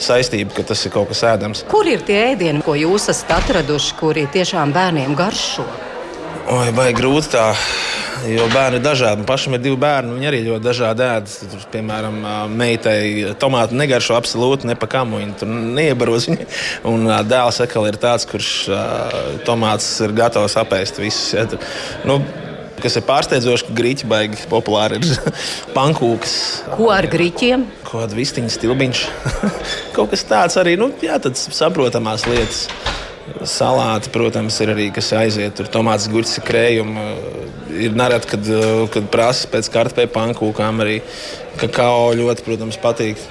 saistību, ka tas ir kaut kas ēdams. Kur ir tie ēdieni, ko jūs esat atraduši, kuri tiešām bērniem garšo? Oi, vai grūti tā. Jo bērni ir dažādi. Man pašam ir divi bērni. Viņi arī ļoti dažādi ēd. Tur, piemēram, meitai tomātu negaršo absolūti ne pa kam. Viņi tur neiebaros. Viņu. Un dēls atkal ir tāds, kurš tomāts ir gatavs apēst visus. Ja, tur, nu, Kas ir pārsteidzoši, ka grīķi baigi populāri ir pankūkas. Ko ar grīķiem? Ko ar vistiņu stilbiņš. Kaut kas tāds arī, nu, jā, tāds saprotamās lietas. Salāti, protams, ir arī kas aiziet. Tur tomāts, gurķis, krējumi. Ir nereti, kad, kad prasa pēc kartupeļu pankūkām, arī kakao ļoti, protams, patīk.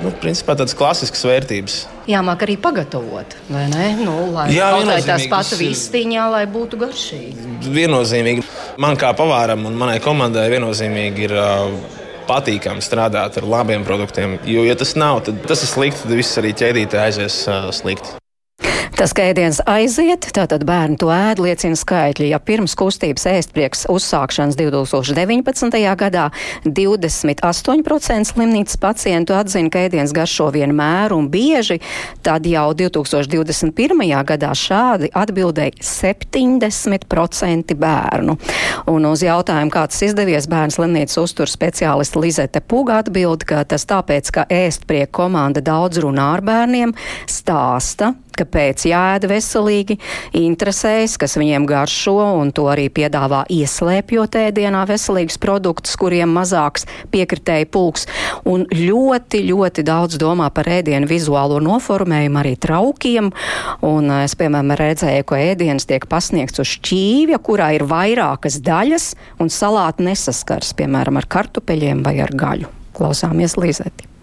Nu, principā tādas klasiskas vērtības. Jāmāk arī pagatavot, vai ne? Nu, lai Jā, tās pati vistiņā, lai būtu garšīgi. Viennozīmīgi. Man kā pavāram un manai komandai viennozīmīgi ir. Uh, patīkami strādāt ar labiem produktiem. Jo, ja tas nav, tad tas ir slikti, tad viss arī ķēdītē aizies uh, slikti. Tas, ka ēdiens aiziet, tātad bērni to ēd, liecina skaitļi. Ja pirms kustības ēstprieks uzsākšanas 2019. gadā 28% slimnīcas pacientu atzina, ka ēdiens garšo vienmēr un bieži, tad jau 2021. gadā šādi atbildēja 70% bērnu. Un uz jautājumu, kā tas izdevies, bērns slimnīcas uztur speciālista Lizete Puga atbild, ka tas tāpēc, ka ēstprieka komanda daudz runā ar bērniem, stāsta, kāpēc jāēd veselīgi, interesēs, kas viņiem garšo, un to arī piedāvā ieslēpjot ēdienā veselīgus produktus, kuriem mazāks piekritēja pulks. Un ļoti, ļoti daudz domā par ēdienu vizuālo noformējumu, arī traukiem. Un es, piemēram, redzēju, ka ēdiens tiek pasniegts uz šķīvja, kurā ir vairākas daļas, un salāti nesaskars, piemēram, ar kartupeļiem vai ar gaļu. Klausāmies Līzeti.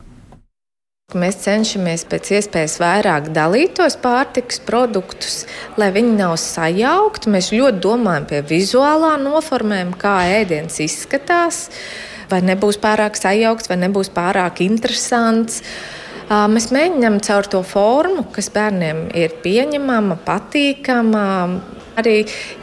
Mēs cenšamies pēc iespējas vairāk dalīt tos pārtikas produktus, lai viņi nav sajaukti. Mēs ļoti domājam pie vizuālā noformējuma, kā ēdiens izskatās, vai nebūs pārāk sajaukts, vai nebūs pārāk interesants. Mēs mēģinām caur to formu, kas bērniem ir pieņemama, patīkama, arī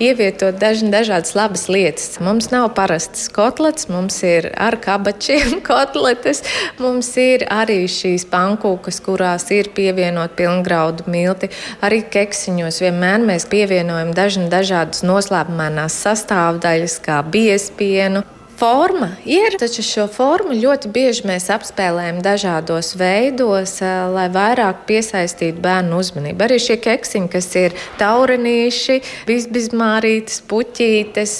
ievietot daži, dažādas labas lietas. Mums nav parastas kotletes, mums ir ar kabačiem kotletes, mums ir arī šīs pankūkas, kurās ir pievienot pilngraudu milti. Arī keksiņos vienmēr mēs pievienojam daži, dažādas noslēpumainās sastāvdaļas, kā biespienu forma ir, taču šo formu ļoti bieži mēs apspēlējam dažādos veidos, eh, lai vairāk piesaistītu bērnu uzmanību. Arī šie keksiņi, kas ir taurenīši, bizbizmārītes, puķītes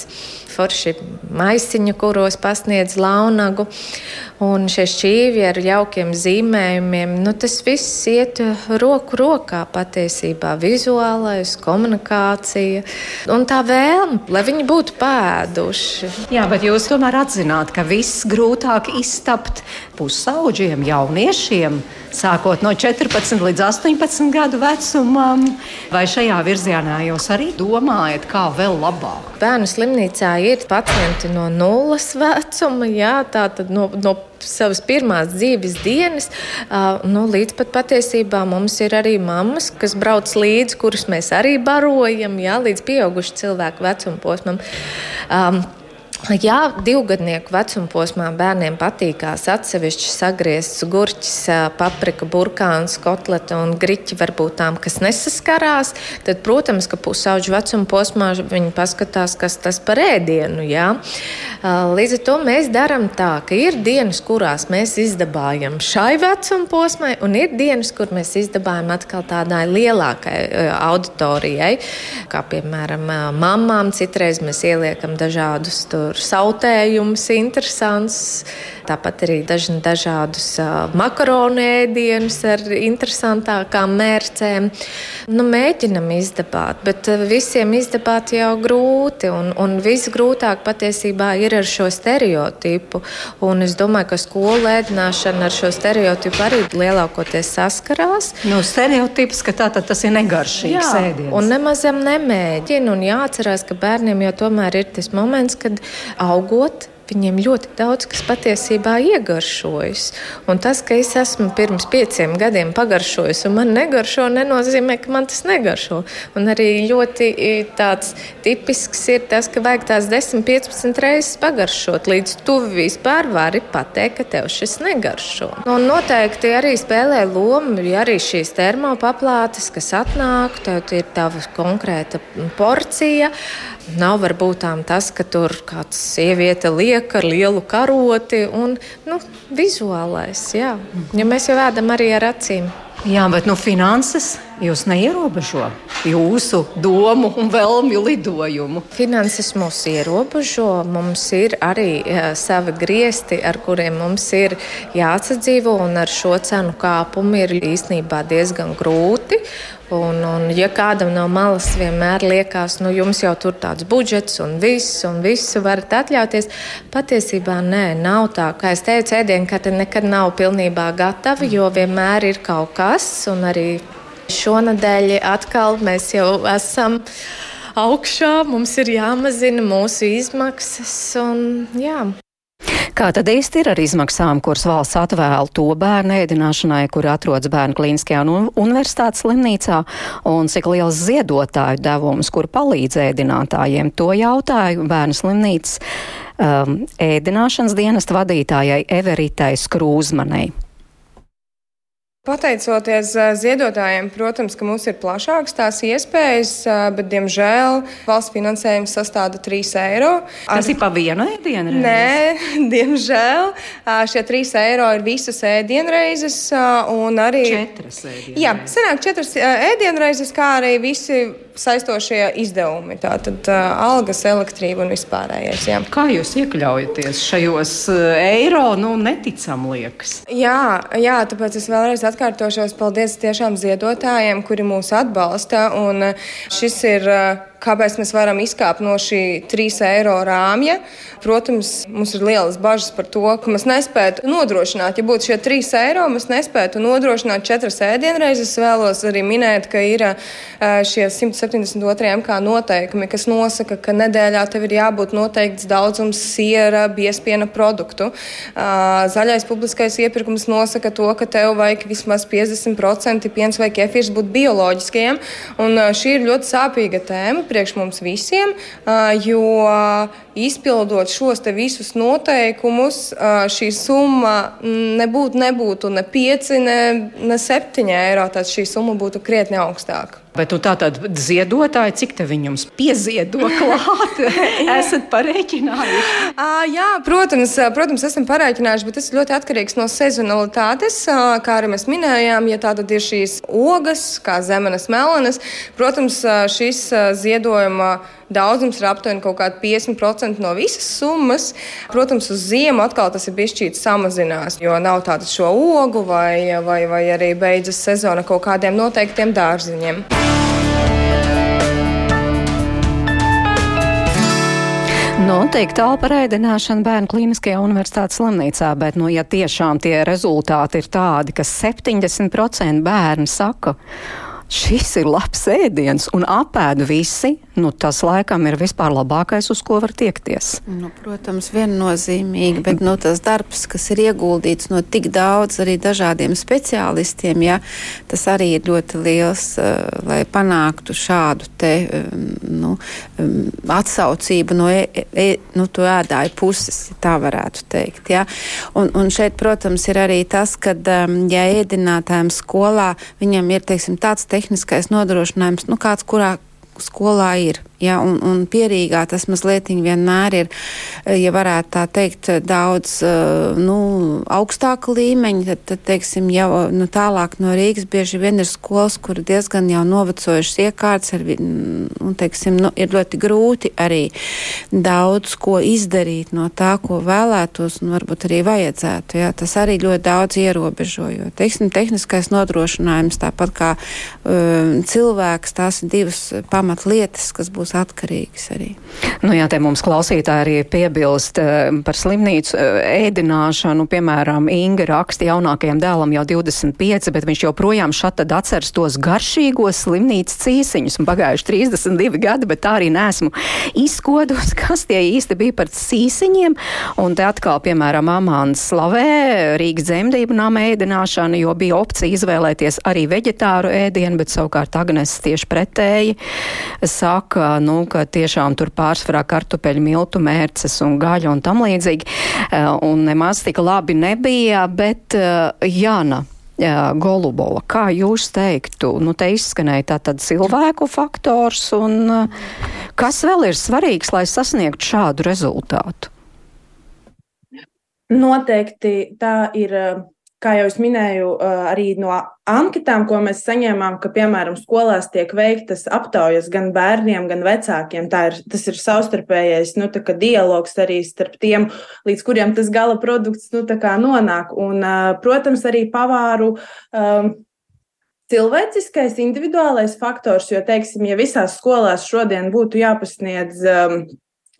forši maisiņi, kuros pasniedz launagu, un šie šķīvi ar jaukiem zīmējumiem. Nu, tas viss iet roku rokā patiesībā. Vizuālais, komunikācija un tā vēlme, lai viņi būtu pēduši. Jā, bet jūs tomēr atzināt, ka viss grūtāk iztapt pusauģiem, jauniešiem, sākot no 14 līdz 18 gadu vecumam. Vai šajā virzienā jūs arī domājat, kā vēl labāk? Bērnu slimnīcā ir pacienti no nulles vecuma, jā, tātad no, no savas pirmās dzīves dienas, uh, nu, līdz pat patiesībā mums ir arī mammas, kas brauc līdzi, kurus mēs arī barojam, jā, līdz pieaugušu cilvēku vecuma posmam. Um, Jā, divgadnieku vecuma posmā bērniem patīkās atsevišķi sagriezts gurķis, paprika, burkāns, kotleta un griķi varbūt tām, kas nesaskarās. Tad, protams, ka pusauģu vecuma posmā viņi paskatās, kas tas par ēdienu. Jā. Līdz ar to mēs darām tā, ka ir dienas, kurās mēs izdabājam šai vecuma posmai, un ir dienas, kur mēs izdabājam atkal tādai lielākai auditorijai, kā piemēram mamām. Citreiz mēs ieliekam dažādus tur tur sautējums, interesants. Tāpat arī daži, dažādus makaronu ēdienus ar interesantākām mērcēm. Nu, mēģinam izdabāt, bet visiem izdabāt jau grūti. Un, un visgrūtāk patiesībā ir ar šo stereotipu. Un es domāju, ka skolu ēdināšana ar šo stereotipu arī lielākoties saskarās. Nu, stereotips, ka tā, tas ir negaršīgs Jā, ēdiens. Un nemazam nemēģina. Un jāatcerās, ka bērniem jau tomēr ir tas moments, kad augot viņiem ļoti daudz kas patiesībā iegaršojas. Un tas, ka es esmu pirms pieciem gadiem pagaršojis, un man negaršo, nenozīmē, ka man tas negaršo. Un arī ļoti tāds tipisks ir tas, ka vajag tās 10, 15 reizes pagaršot, līdz tu vispār vari pateikt, ka tev šis negaršo. Un noteikti arī spēlē lomu, arī šīs termopaplātes, kas atnāk, tev ir tava konkrēta porcija. Nav varbūt tām tas, ka tur kāds sieviete liek ar lielu karoti un nu, vizuālais. Jā. Ja mēs jau ēdam arī ar acīm. Jā, bet nu, finanses jūs neierobežo jūsu domu un vēlmju lidojumu. Finanses mūs ierobežo. Mums ir arī jā, savi griesti, ar kuriem mums ir jāatsadzīvo, un ar šo cenu kāpumu ir īstenībā diezgan grūti. Un, un, ja kādam no malas vienmēr liekas, nu, jums jau tur tāds budžets un viss, un visu varat atļauties, patiesībā nē, nav tā. Kā es teicu, ēdienkarte nekad nav pilnībā gatava, jo vienmēr ir kaut kas, un arī šonadēļ atkal mēs jau esam augšā, mums ir jāmazina mūsu izmaksas. Un, jā. Kā tad īsti ir ar izmaksām, kuras valsts atvēl to bērnu ēdināšanai, kur atrodas bērnu klīniskajā un universitātes slimnīcā, un cik liels ziedotāju devums, kur palīdz ēdinātājiem? To jautāju bērnu slimnīcas um, ēdināšanas dienesta vadītājai Everitai Skrūzmanai. Pateicoties ziedotājiem, protams, ka mums ir plašākas tās iespējas, bet, diemžēl, valsts finansējums sastāda 3 eiro. Tas ir pa vienu ēdienu reizi? Nē, diemžēl šie 3 eiro ir visas ēdienreizes un arī. Četras ēdienreizes. Jā, senāk četras ēdienreizes, kā arī visi saistošie izdevumi. Tātad algas, elektrība un vispārējais. Jā. Kā jūs iekļaujaties šajos eiro? Nu, neticam liekas. Jā, jā, tāpēc es vēlreiz atkārtošos. Paldies tiešām ziedotājiem, kuri mūs atbalsta. Un šis ir. Kāpēc mēs varam izkāpt no šī 3 eiro rāmja. Protams, mums ir lielas bažas par to, ka mēs nespētu nodrošināt, ja būtu šie 3 eiro, mēs nespētu nodrošināt 4 ēdienreizes. Es vēlos arī minēt, ka ir šie 172. MK noteikumi, kas nosaka, ka nedēļā tev ir jābūt noteikts daudzums siera, biespiena produktu. Zaļais publiskais iepirkums nosaka to, ka tev vajag vismaz 50% piens vai kefīrs būt bioloģiskajiem. Un šī ir ļoti sāpīga tēma priekš mums visiem, jo izpildot šos visus noteikumus, šī summa nebūtu, nebūtu ne 5, ne, ne 7 eiro. Tad šī summa būtu krietni augstāka. Bet tā tad ziedotāji, cik te viņam pieziedo klāt? esat parēķinājuši? À, jā, protams, protams, esam parēķinājuši, bet tas ļoti atkarīgs no sezonalitātes. Kā arī mēs minējām, ja tā tad ir šīs ogas, kā zemenes melanas, protams, šis ziedojuma daudzums ir aptuveni kaut kādi 50% no visas summas. Protams, uz ziemu atkal tas ir bijis samazinās, jo nav tādu šo ogu vai, vai, vai arī beidzas sezona kaut kādiem noteiktiem dārziņiem. Noteikti tālu par ēdināšanu bērnu klīniskajā universitātes slimnīcā, bet, nu, ja tiešām tie rezultāti ir tādi, ka 70% bērni saka, šis ir labs ēdiens un apēdu visi, nu, tas laikam ir vispār labākais, uz ko var tiekties. Nu, protams, viennozīmīgi, bet nu, tas darbs, kas ir ieguldīts no tik daudz arī dažādiem speciālistiem, ja, tas arī ir ļoti liels, uh, lai panāktu šādu te, um, nu, um, atsaucību no e, e, nu, to ēdāju puses, tā varētu teikt. Ja. Un, un šeit, protams, ir arī tas, ka, um, ja ēdinātājiem skolā viņam ir, teiksim, tāds tehniskais nodrošinājums, nu, kāds kurā skolā ir. Ja, un, un pierīgā tas mazliet vienmēr ir, eh, ja varētu tā teikt, daudz eh, nu, augstāka līmeņa. Tad, tad teiksim, jau nu, tālāk no Rīgas bieži vien ir skolas, kur diezgan jau novecojušas iekārtas, ar, un, teiksim, nu, ir ļoti grūti arī daudz ko izdarīt no tā, ko vēlētos un varbūt arī vajadzētu. Ja. Tas arī ļoti daudz ierobežojo. Teiksim, tehniskais nodrošinājums, tāpat kā um, cilvēks, tās ir divas pamatlietas, kas būs būs atkarīgas arī. Nu jā, te mums klausītāji arī piebilst uh, par slimnīcu uh, ēdināšanu. Piemēram, Inga raksta jaunākajam dēlam jau 25, bet viņš joprojām šat tad atceras tos garšīgos slimnīcas cīsiņus. Un pagājuši 32 gadi, bet tā arī nesmu izkodus, kas tie īsti bija par cīsiņiem. Un te atkal, piemēram, Amāns slavē Rīgas dzemdību nama ēdināšanu, jo bija opcija izvēlēties arī veģetāru ēdienu, bet savukārt Agnes tieši pretēji saka, nu, ka tiešām tur pārsvarā kartupeļu miltu mērces un gaļa un tam līdzīgi. Eh, un nemaz tik labi nebija, bet eh, Jāna. Golubova, kā jūs teiktu, nu te izskanēja tātad cilvēku faktors un eh, kas vēl ir svarīgs, lai sasniegtu šādu rezultātu? Noteikti tā ir kā jau es minēju, arī no anketām, ko mēs saņēmām, ka, piemēram, skolās tiek veiktas aptaujas gan bērniem, gan vecākiem. Ir, tas ir savstarpējais nu, dialogs arī starp tiem, līdz kuriem tas gala produkts nu, nonāk. Un, protams, arī pavāru. Um, Cilvēciskais, individuālais faktors, jo, teiksim, ja visās skolās šodien būtu jāpasniedz um,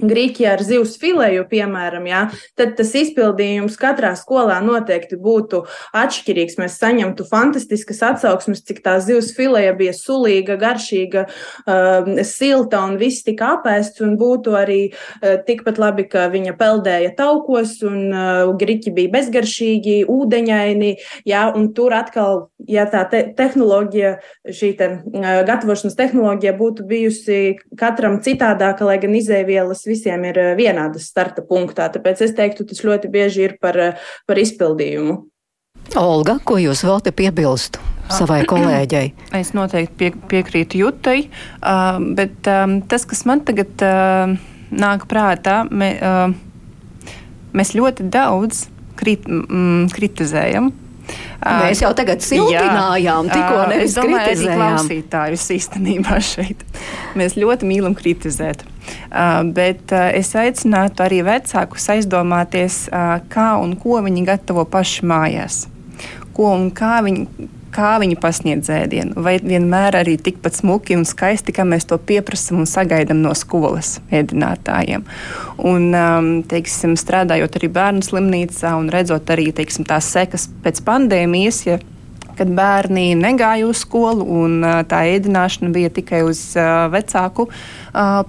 Grieķijā ar zivs fileju, piemēram, jā, tad tas izpildījums katrā skolā noteikti būtu atšķirīgs. Mēs saņemtu fantastiskas atsauksmes, cik tā zivs fileja bija sulīga, garšīga, uh, silta un viss tika apēsts, un būtu arī uh, tikpat labi, ka viņa peldēja taukos, un uh, griķi bija bezgaršīgi, ūdeņaini, jā, un tur atkal, ja tā te tehnoloģija, šī te uh, gatavošanas tehnoloģija būtu bijusi katram citādāka, lai gan izēvielas visiem ir eh, vienādas starta punktā. Tāpēc es teiktu, tas ļoti bieži ir par, eh, par izpildījumu. Olga, ko jūs vēl te piebilstu savai kolēģei? Es noteikti pie, piekrītu Jutai, uh, bet um, tas, kas man tagad uh, nāk prātā, me, uh, mēs ļoti daudz krit, mm, kritizējam Mēs jau tagad siltinājām, tikko nevis kritizējām. klausītājus īstenībā šeit. Mēs ļoti mīlam kritizēt. Bet es aicinātu arī vecākus aizdomāties, kā un ko viņi gatavo paši mājās. Ko un kā viņi, kā viņi pasniedz ēdienu. Vai vienmēr arī tikpat smuki un skaisti, kā mēs to pieprasām un sagaidām no skolas ēdinātājiem. Un, um, teiksim, strādājot arī bērnu slimnīcā un redzot arī teiksim, tās sekas pēc pandēmijas, ja kad bērni negāja uz skolu un tā ēdināšana bija tikai uz vecāku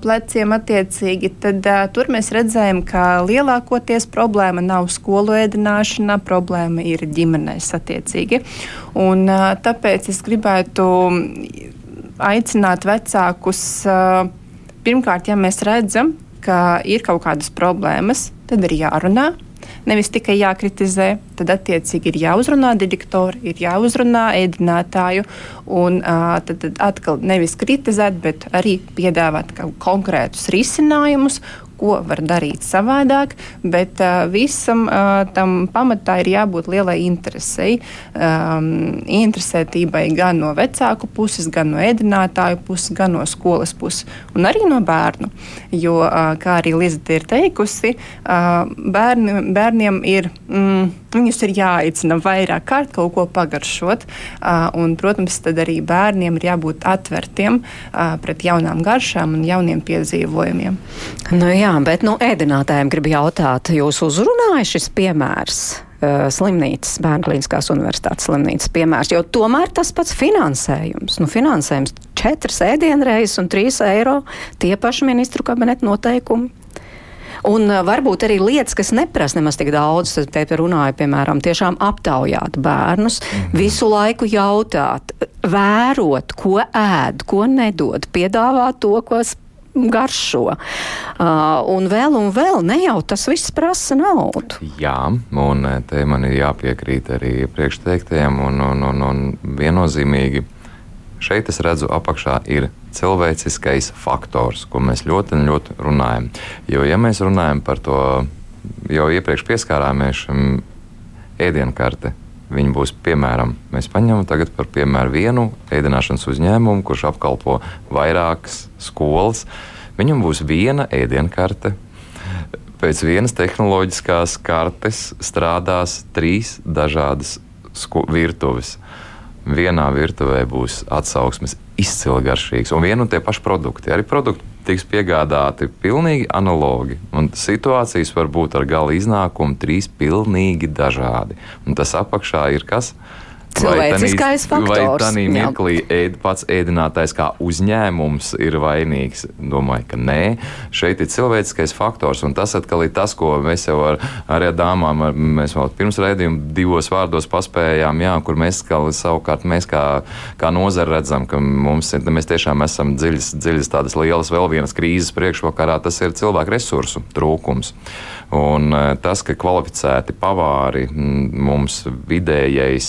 pleciem attiecīgi, tad tur mēs redzējām, ka lielākoties problēma nav skolu ēdināšana, problēma ir ģimenēs attiecīgi. Un, tāpēc es gribētu aicināt vecākus. Pirmkārt, ja mēs redzam, ka ir kaut kādas problēmas, tad ir jārunā nevis tikai jākritizē. Tad, attiecīgi, ir jāuzrunā direktori, ir jāuzrunā ēdinātāju, un uh, tad, tad atkal nevis kritizēt, bet arī piedāvāt konkrētus risinājumus, ko var darīt savādāk, bet uh, visam uh, tam pamatā ir jābūt lielai interesei, um, interesētībai gan no vecāku puses, gan no ēdinātāju puses, gan no skolas puses, un arī no bērnu. Jo, uh, kā arī Lizita ir teikusi, uh, bērni, bērniem ir. Mm, Viņus ir jāaicina vairāk kārt kaut ko pagaršot, uh, un, protams, tad arī bērniem ir jābūt atvērtiem uh, pret jaunām garšām un jauniem piedzīvojumiem. Nu jā, bet nu, ēdinātājiem grib jautāt, jūs uzrunāja šis piemērs? slimnīcas, Bērnu Kliniskās universitātes slimnīcas piemērs, jo tomēr tas pats finansējums. Nu, finansējums četras ēdienreizes un trīs eiro tie paši ministru kabineta noteikumi. Un varbūt arī lietas, kas neprasa nemaz tik daudz, te runāju, piemēram, tiešām aptaujāt bērnus, -hmm. visu laiku jautāt, vērot, ko ēd, ko nedod, piedāvāt to, ko garšo. Uh, un vēl un vēl ne jau tas viss prasa naudu. Jā, un te man ir jāpiekrīt arī priekšteiktajiem un, un, un, un viennozīmīgi Šeit es redzu, apakšā ir cilvēciskais faktors, ko mēs ļoti, ļoti runājam. Jo, ja mēs runājam par to, jau iepriekš pieskārāmies šim ēdienkarte, viņi būs piemēram, mēs paņemam tagad par piemēru vienu ēdināšanas uzņēmumu, kurš apkalpo vairākas skolas. Viņam būs viena ēdienkarte. Pēc vienas tehnoloģiskās kartes strādās trīs dažādas virtuves vienā virtuvē būs atsauksmes izcili garšīgs un viena un tie paši produkti. Arī produktu tiks piegādāti pilnīgi analogi. Un situācijas var būt ar gala iznākumu trīs pilnīgi dažādi. Un tas apakšā ir kas? Cilvēciskais faktors. Vai tādā mirklī ēd, pats ēdinātājs kā uzņēmums ir vainīgs? Domāju, ka nē. Šeit ir cilvēciskais faktors, un tas atkal ir tas, ko mēs jau ar, ar dāmām, ar, mēs vēl pirms raidījuma divos vārdos paspējām, jā, kur mēs kā, savukārt mēs kā, kā nozara redzam, ka mums ir, mēs tiešām esam dziļas, dziļas tādas lielas vēl vienas krīzes priekšvakarā, tas ir cilvēku resursu trūkums. Un eh, tas, ka kvalificēti pavāri mums vidējais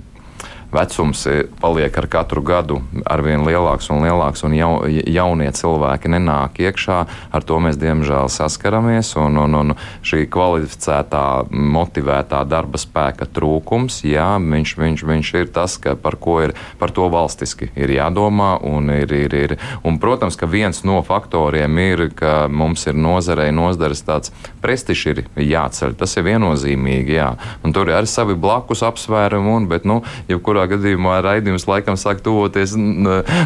vecums eh, paliek ar katru gadu arvien lielāks un lielāks, un jau, jaunie cilvēki nenāk iekšā. Ar to mēs diemžēl saskaramies. Un, un, un šī kvalificētā, motivētā darba spēka trūkums, jā, viņš, viņš, viņš ir tas, ka, par ir par to valstiski ir jādomā. Un ir, ir, ir, un, protams, ka viens no faktoriem ir, ka mums ir nozarei nozdaras tāds prestižs ir jāceļ. Tas ir viennozīmīgi, jā. Un tur ir arī savi blakus apsvērumi, un, bet, nu, jebkurā jebkurā gadījumā raidījums laikam sāk tuvoties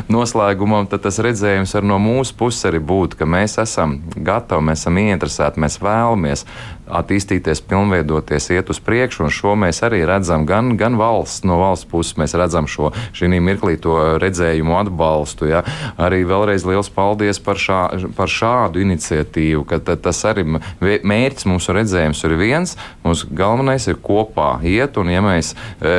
noslēgumam, tad tas redzējums arī no mūsu puses arī būtu, ka mēs esam gatavi, mēs esam ieinteresēti, mēs vēlamies attīstīties, pilnveidoties, iet uz priekšu, un šo mēs arī redzam gan, gan valsts, no valsts puses mēs redzam šo šī mirklī to redzējumu atbalstu. Ja. Arī vēlreiz liels paldies par, šā, par šādu iniciatīvu, ka tas arī mērķis mūsu redzējums ir viens, mums galvenais ir kopā iet, un ja mēs, e,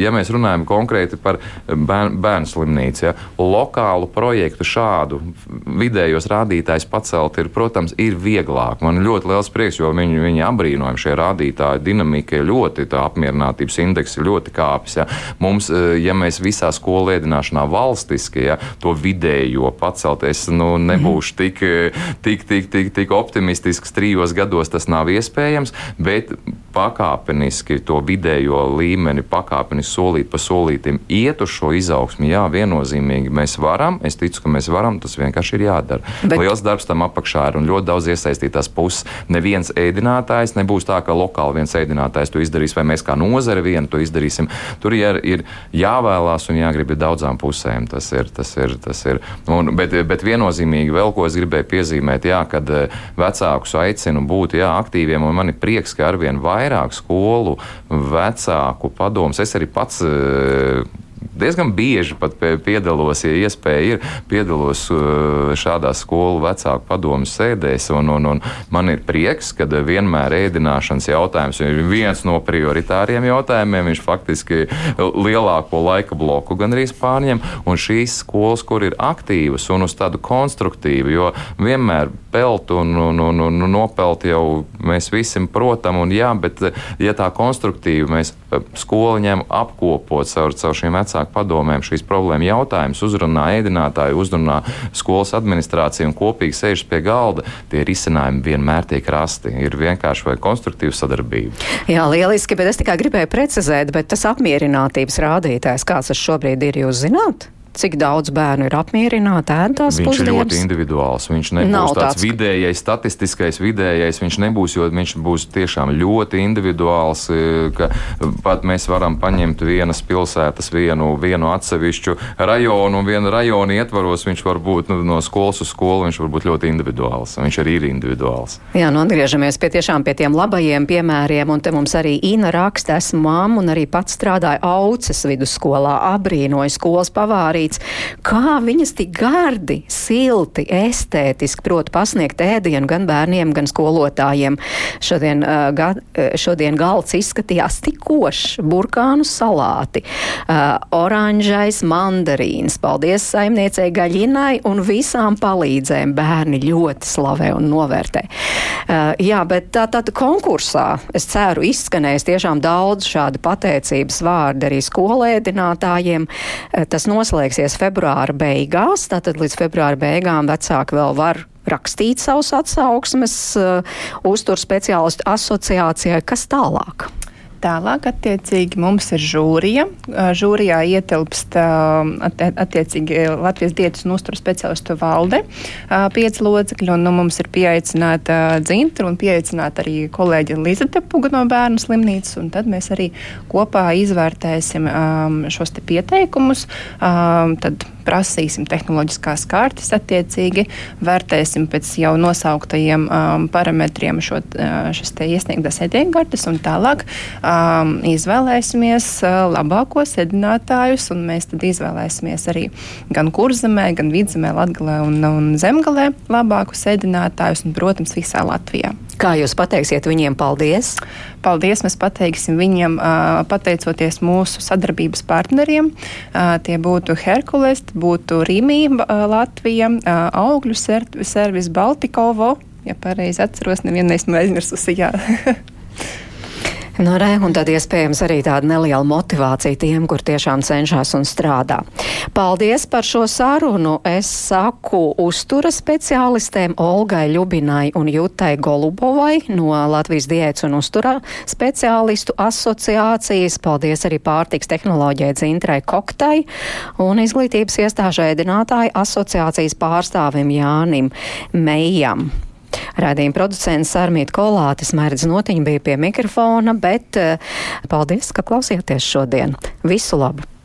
ja mēs runājam konkrēti par bērnu, bērnu slimnīcu, ja, lokālu projektu šādu vidējos rādītājus pacelt ir, protams, ir vieglāk. Man ļoti liels prieks, jo viņi viņi apbrīnojami šie rādītāji, dinamika ir ļoti, tā apmierinātības indeks ir ļoti kāpis. Ja. Mums, e, ja mēs visā skolu ēdināšanā valstiski ja, to vidējo pacelties, nu, nebūšu -hmm. tik, e, tik, tik, tik, tik optimistisks trijos gados, tas nav iespējams, bet pakāpeniski to vidējo līmeni, pakāpeniski solīt pa solītim iet uz šo izaugsmu. Jā, viennozīmīgi mēs varam, es ticu, ka mēs varam, tas vienkārši ir jādara. Bet... Liels darbs tam apakšā ir un ļoti daudz iesaistītās puses. Neviens ēdinātājs. Nebūs tā, ka lokāli viens ēdinātājs to izdarīs, vai mēs kā nozare vienu to izdarīsim. Tur ir, ir jāvēlās un jāgrib daudzām pusēm. Tas ir, tas ir, tas ir. Un, bet, bet viennozīmīgi vēl ko es gribēju piezīmēt, jā, kad eh, vecākus aicinu būt jā, aktīviem, un man ir prieks, ka arvien vairāk skolu vecāku padomus. Es arī pats eh, diezgan bieži piedalos, ja iespēja ir, piedalos uh, šādās skolu vecāku padomu sēdēs. Un, un, un man ir prieks, ka vienmēr ēdināšanas jautājums ir viens no prioritāriem jautājumiem. Viņš faktiski lielāko laika bloku gan arī pārņem. Un šīs skolas, kur ir aktīvas un uz tādu konstruktīvu, jo vienmēr pelt un, un, un, un nopelt jau mēs visi protam, un jā, bet ja tā konstruktīvi mēs uh, skoliņiem apkopot caur, caur šīm vecāku padomēm šīs problēma jautājums, uzrunā ēdinātāju, uzrunā skolas administrāciju un kopīgi sēž pie galda, tie risinājumi vienmēr tiek rasti. Ir vienkārši vai konstruktīva sadarbība. Jā, lieliski, bet es tikai gribēju precizēt, bet tas apmierinātības rādītājs, kāds tas šobrīd ir, jūs zināt? Cik daudz bērnu ir apmierināti ēdās pusdienas? Viņš ir ļoti individuāls. Viņš nebūs Nav tāds, tāds vidējais, statistiskais vidējais. Viņš nebūs, jo viņš būs tiešām ļoti individuāls. E, pat mēs varam paņemt vienas pilsētas, vienu, vienu atsevišķu rajonu, un vienu rajonu ietvaros viņš var būt nu, no skolas uz skolu. Viņš var būt ļoti individuāls. Viņš arī ir individuāls. Jā, nu atgriežamies pie tiešām pie tiem labajiem piemēriem. Un te mums arī Ina raksta, esmu māma un arī pats strādāju Auces vidusskolā. Abrīnoju skolas pavārī darīts, kā viņas tik gardi, silti, estētiski prot pasniegt ēdienu gan bērniem, gan skolotājiem. Šodien, uh, ga, šodien galds izskatījās tikošs, burkānu salāti, uh, oranžais mandarīns. Paldies saimniecei Gaļinai un visām palīdzēm. Bērni ļoti slavē un novērtē. Uh, jā, bet tā tad konkursā, es ceru, izskanēs tiešām daudz šādu pateicības vārdu arī skolēdinātājiem. Tas noslēgs beigsies februāra beigās, tātad līdz februāra beigām vecāki vēl var rakstīt savus atsauksmes uh, uztur speciālistu asociācijai. Kas tālāk? Tālāk, attiecīgi, mums ir žūrija. Žūrijā ietilpst attiecīgi Latvijas dietas un uzturu speciālistu valde, pieci locekļi, un nu, mums ir pieaicināta dzintra un pieaicināta arī kolēģi Lizete Puga no bērnu slimnīcas, un tad mēs arī kopā izvērtēsim šos te pieteikumus. Tad prasīsim tehnoloģiskās kartes attiecīgi, vērtēsim pēc jau nosauktajiem um, parametriem šo, uh, šis te iesniegtās ēdienkartes un tālāk um, izvēlēsimies uh, labākos ēdinātājus un mēs tad izvēlēsimies arī gan kurzemē, gan vidzemē, latgalē un, un zemgalē labākus ēdinātājus un, protams, visā Latvijā. Kā jūs pateiksiet viņiem paldies? Paldies mēs pateiksim viņiem, pateicoties mūsu sadarbības partneriem. Tie būtu Herkules, būtu Rīmī Latvija, augļu servis Baltikovo, ja pareizi atceros, nevienu esmu aizmirsusi. Nu, re, un tad iespējams arī tāda neliela motivācija tiem, kur tiešām cenšas un strādā. Paldies par šo sarunu. Es saku uztura speciālistēm Olgai Ļubinai un Jutai Golubovai no Latvijas diētas un uztura speciālistu asociācijas. Paldies arī pārtiks tehnoloģijai Dzintrai Koktai un izglītības iestāžu ēdinātāju asociācijas pārstāvim Jānim Meijam. Rādījuma producents Armīta Kolātes Mērķis Notiņa bija pie mikrofona, bet eh, paldies, ka klausījāties šodien. Visu labu!